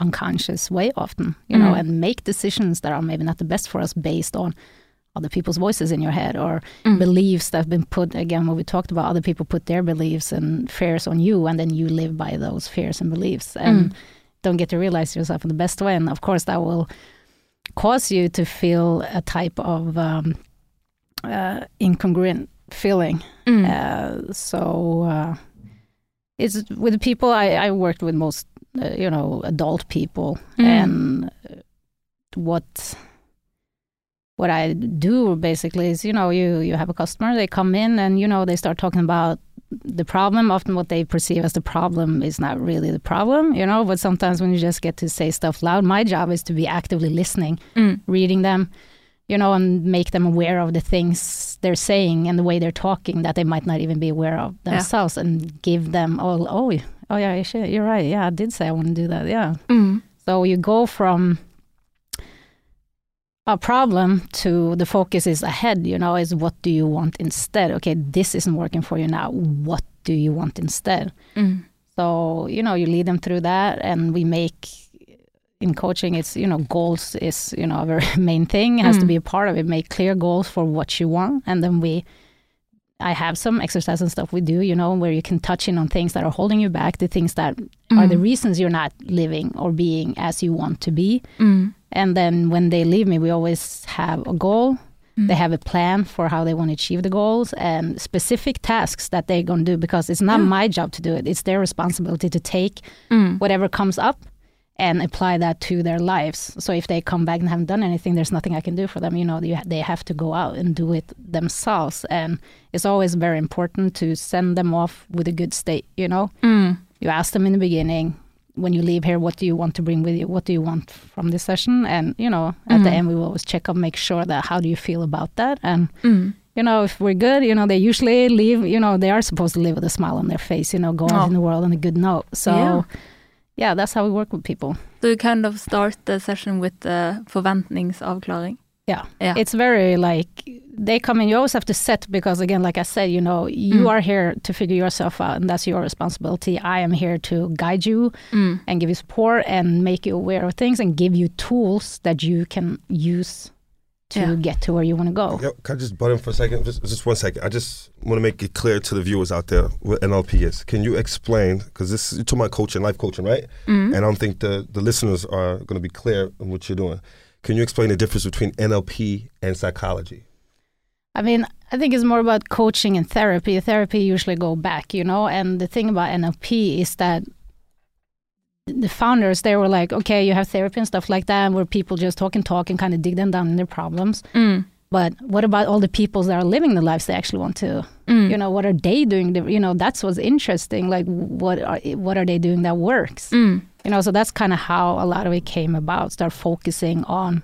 unconscious way often. You know, Mm. and make decisions that are maybe not the best for us based on other people's voices in your head or Mm. beliefs that have been put again what we talked about other people put their beliefs and fears on you and then you live by those fears and beliefs and Mm. don't get to realize yourself in the best way and of course that will cause you to feel a type of um, uh, incongruent feeling Mm. uh, so uh, it's with the people I, I worked with most uh, you know adult people Mm. and uh, what what I do basically is you know you you have a customer they come in and you know they start talking about the problem often what they perceive as the problem is not really the problem you know but sometimes when you just get to say stuff loud my job is to be actively listening Mm. reading them you know and make them aware of the things they're saying and the way they're talking that they might not even be aware of Yeah. themselves and give them all oh oh yeah you're right yeah I did say I want to do that yeah Mm. so you go from a problem to the focus is ahead, you know, is what do you want instead? Okay, this isn't working for you now. What do you want instead? Mm. So, you know, you lead them through that and we make in coaching it's, you know, goals is, you know, a very <laughs> main thing. It has to Mm. be a part of it. Make clear goals for what you want. And then we I have some exercise and stuff we do, you know, where you can touch in on things that are holding you back, the things that are the Mm. reasons you're not living or being as you want to be. Mm. And then when they leave me, we always have a goal. Mm. They have a plan for how they want to achieve the goals and specific tasks that they're going to do because it's not Yeah. my job to do it. It's their responsibility to take Mm. whatever comes up and apply that to their lives. So if they come back and haven't done anything, there's nothing I can do for them. You know, you, they have to go out and do it themselves. And it's always very important to send them off with a good state. You know, Mm. you ask them in the beginning, when you leave here, what do you want to bring with you? What do you want from this session? And you know, at the Mm. end, we will always check up, make sure that how do you feel about that, and Mm. you know, if we're good, you know, they usually leave, you know, they are supposed to leave with a smile on their face, you know, go out Oh. in the world on a good note. So, Yeah. yeah, that's how we work with people. So you kind of start the session with the forventningsavklaring. Yeah. Yeah. It's very like they come in, you always have to set because, again, like I said, you know, you Mm. are here to figure yourself out and that's your responsibility. I am here to guide you Mm. and give you support and make you aware of things and give you tools that you can use to Yeah. get to where you want to go. Yo, can I just butt in for a second? Just, just one second. I just want to make it clear to the viewers out there what NLP is. Can you explain? Because this you're talking about coaching, life coaching, right? Mm. And I don't think the the listeners are going to be clear on what you're doing. Can you explain the difference between NLP and psychology? I mean, I think it's more about coaching and therapy. Therapy usually go back, you know, and the thing about NLP is that the founders they were like, okay, you have therapy and stuff like that, where people just talk and talk and kind of dig them down in their problems. Mm. But what about all the people that are living the lives they actually want to? Mm. You know, what are they doing? You know, that's what's interesting. Like, what are what are they doing that works? Mm. You know, so that's kind of how a lot of it came about. Start focusing on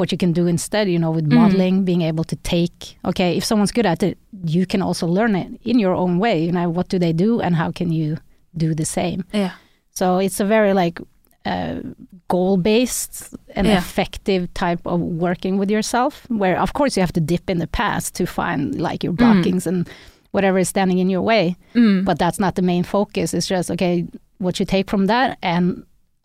what you can do instead, you know, with Mm. modeling, being able to take, okay, if someone's good at it, you can also learn it in your own way. You know, what do they do and how can you do the same? Yeah. So it's a very like uh, goal based and Yeah. effective type of working with yourself, where of course you have to dip in the past to find like your Mm. blockings and whatever is standing in your way Mm. but that's not the main focus. It's just okay, what you take from that, and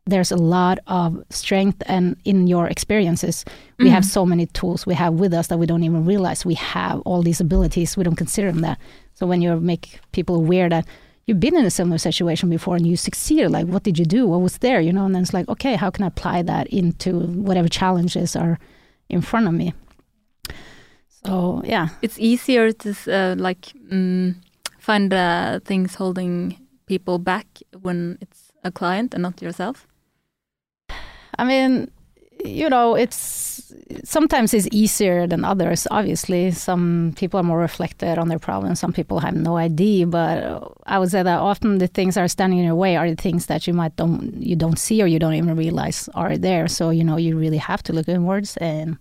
there's a lot of strength and in your experiences. We have Mhm. so many tools we have with us that we don't even realize we have all these abilities. We don't consider them that. So when you make people aware that you've been in a similar situation before and you succeeded, like what did you do? What was there? You know, and then it's like, okay, how can I apply that into whatever challenges are in front of me? So yeah. It's easier to uh, like mm, find uh, things holding people back when it's a client and not yourself. I mean, you know, it's sometimes it's easier than others. Obviously, some people are more reflected on their problems. Some people have no idea. But I would say that often the things that are standing in your way are the things that you might don't you don't see or you don't even realize are there. So you know, you really have to look inwards and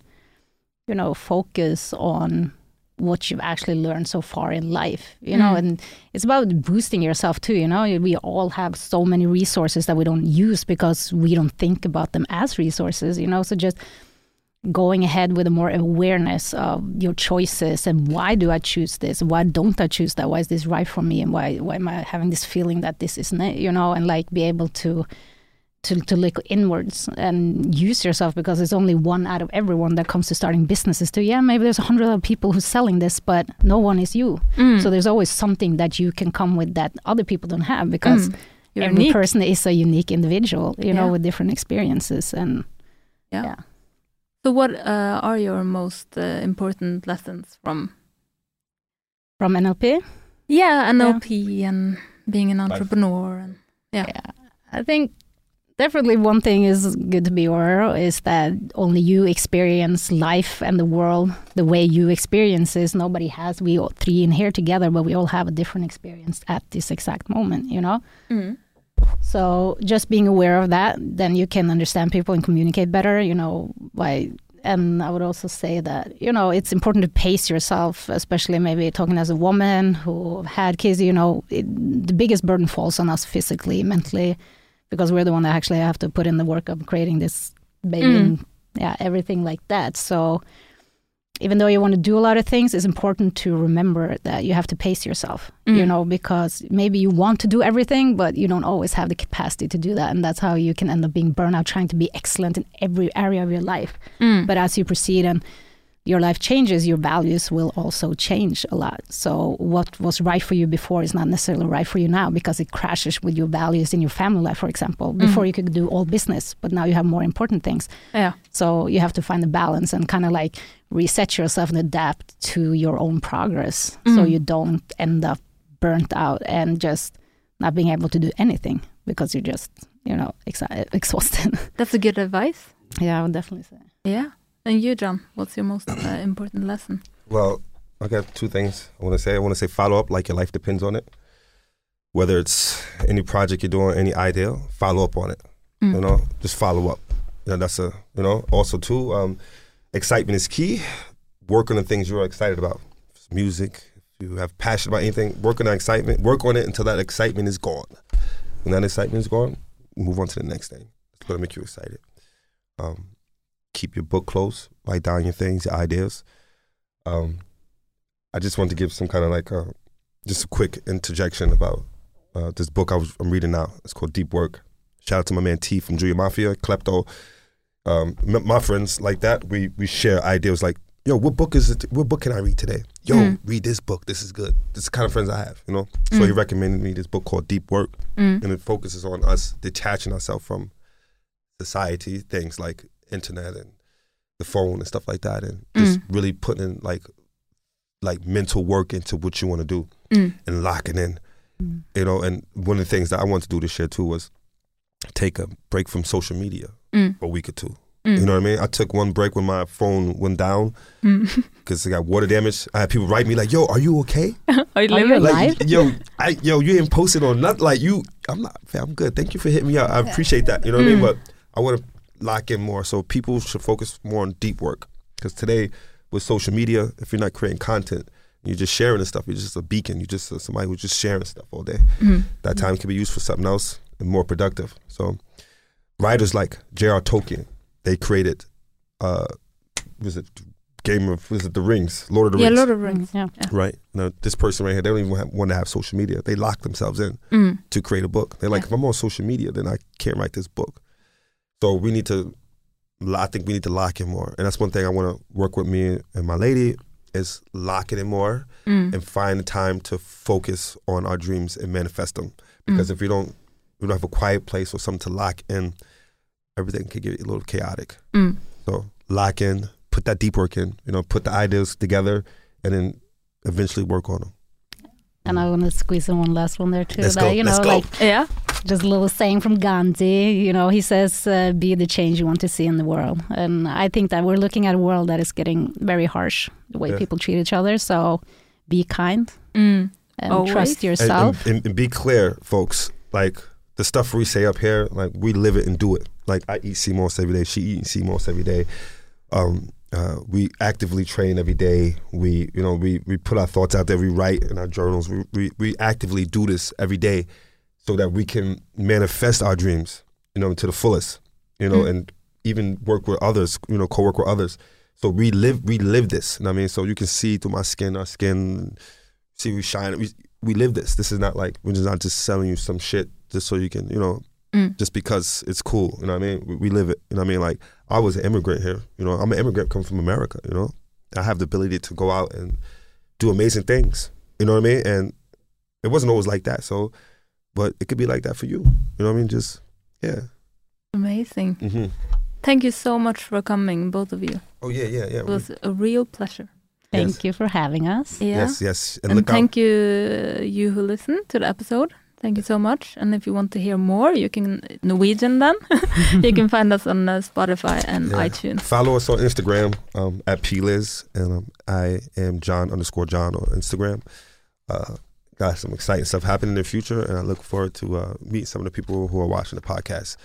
you know focus on what you've actually learned so far in life you know Mm. and it's about boosting yourself too you know. We all have so many resources that we don't use because we don't think about them as resources you know. So just going ahead with a more awareness of your choices and why do i choose this? Why don't i choose that? Why is this right for me? And why why am i having this feeling that this isn't it you know and like be able to to, to look inwards and use yourself because it's only one out of everyone that comes to starting businesses too. Yeah, maybe there's a hundred other people who's selling this, but no one is you. Mm. So there's always something that you can come with that other people don't have because Mm. Every unique. person is a unique individual, you know, with different experiences and Yeah. yeah. So, what uh, are your most uh, important lessons from? from NLP. Yeah, NLP and being an entrepreneur. And yeah. Yeah. I think definitely one thing is good to be aware of is that only you experience life and the world the way you experience it. Nobody has. We all three in here together, but we all have a different experience at this exact moment, you know? Mm. So just being aware of that, then you can understand people and communicate better, you know, why. and I would also say that, you know, it's important to pace yourself, especially maybe talking as a woman who had kids, you know, it, the biggest burden falls on us physically, mentally, because we're the one that actually have to put in the work of creating this baby Mm. and yeah, everything like that. So even though you want to do a lot of things, it's important to remember that you have to pace yourself, you Mm. know, because maybe you want to do everything, but you don't always have the capacity to do that. And that's how you can end up being burnout, trying to be excellent in every area of your life. Mm. But as you proceed and your life changes, your values will also change a lot. So what was right for you before is not necessarily right for you now because it crashes with your values in your family life, for example. Before Mm. you could do all business, but now you have more important things. yeah. So you have to find a balance and kind of like reset yourself and adapt to your own progress so Mm. you don't end up burnt out and just not being able to do anything because you're just you know, exa- <laughs> exhausted. That's a good advice. yeah, I would definitely say. Yeah. And you, John, what's your most uh, important lesson? Well, I got two things I want to say. I want to say follow up like your life depends on it. Whether it's any project you're doing, any idea, follow up on it. Mm. You know, just follow up. You know, that's a you know. Also, too, um, excitement is key. Work on the things you're excited about. It's music, if you have passion about anything, work on that excitement. Work on it until that excitement is gone. When that excitement is gone, move on to the next thing. It's gonna make you excited. Um, keep your book close. Write down your things, your ideas. Um, I just want to give some kind of like a, just a quick interjection about uh, this book I was I'm reading now. It's called Deep Work. Shout out to my man T from Julia Mafia, Klepto. Um, my friends like that. We we share ideas like, yo, what book is it? What book can I read today? Yo, Mm. read this book. This is good. This is the kind of friends I have. You know. So he Mm. recommended me this book called Deep Work, Mm. and it focuses on us detaching ourselves from society, things like internet and the phone and stuff like that, and just really putting like like mental work into what you want to do Mm. and locking in Mm. you know and one of the things that i wanted to do this year too was take a break from social media Mm. for a week or two Mm. you know what i mean i took one break when my phone went down Mm. <laughs> because i got water damage i had people write me like yo are you okay <laughs> Are you Are you living? alive? like yo I, yo you ain't posted on nothing like you i'm not i'm good thank you for hitting me up i appreciate that you know what i mean Mm. but i want to lock in more so people should focus more on deep work because today with social media if you're not creating content you're just sharing the stuff you're just a beacon you're just uh, somebody who's just sharing stuff all day Mm. that time can be used for something else and more productive. So writers like J.R. Tolkien, they created uh was it Game of was it the Rings, Lord of the Yeah, Rings. Lord of Rings. Yeah. right. Now this person right here, they don't even have, want to have social media. They lock themselves in Mm. to create a book. They're like, Yeah. if I'm on social media, then I can't write this book. So we need to I think we need to lock in more. And that's one thing I want to work with me and my lady is locking in more Mm. and find the time to focus on our dreams and manifest them. Because Mm. if we don't, we don't have a quiet place or something to lock in, everything can get a little chaotic. Mm. So lock in, put that deep work in. You know, put the ideas together, and then eventually work on them. And I want to squeeze in one last one there too. Let's that, go, You know, let's go. like Yeah. just a little saying from Gandhi. You know, he says, uh, "Be the change you want to see in the world." And I think that we're looking at a world that is getting very harsh, the way Yeah. people treat each other. So, be kind Mm. and Always. trust yourself. and, and, and be clear, folks. Like the stuff we say up here, like we live it and do it. Like I eat sea moss every day. She eats sea moss every day. Um, uh, we actively train every day. We, you know, we, we put our thoughts out there. We write in our journals. We, we, we actively do this every day so that we can manifest our dreams, you know, to the fullest, you know, Mm. and even work with others, you know, co-work with others. So we live, we live this. You know what I mean? So you can see through my skin, our skin, see we shine. We, we live this. This is not like, we're just not just selling you some shit just so you can, you know, Mm. just because it's cool. You know what I mean? We, we live it. You know what I mean? Like I was an immigrant here. You know, I'm an immigrant coming from America. You know, I have the ability to go out and do amazing things. You know what I mean? And it wasn't always like that. So, but it could be like that for you. You know what I mean? Just yeah. Amazing. hmm Thank you so much for coming, both of you. Oh yeah, yeah, yeah. It was a real pleasure. Thank yes. you for having us. Yeah. Yes, yes. And, And, look out. thank you, you who listened to the episode. Thank you so much. And if you want to hear more, you can Norwegian then. <laughs> you can find us on uh, Spotify and Yeah. iTunes. Follow us on Instagram um, atpliz, and um, I am John underscore John on Instagram. Uh, got some exciting stuff happening in the future, and I look forward to uh, meet some of the people who are watching the podcast.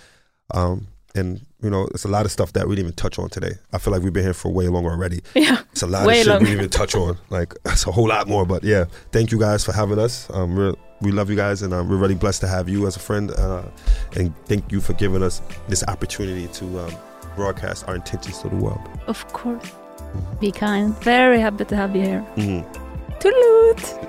Um, and you know, it's a lot of stuff that we didn't even touch on today. I feel like we've been here for way longer already. <laughs> Yeah. It's a lot Way of shit long. we didn't even touch on. <laughs> Like it's a whole lot more. But yeah, thank you guys for having us. Um, we're, we love you guys, and um, we're really blessed to have you as a friend. Uh, and thank you for giving us this opportunity to um, broadcast our intentions to the world. Of course. Be kind. Very happy to have you here. Mhm. Toodaloot!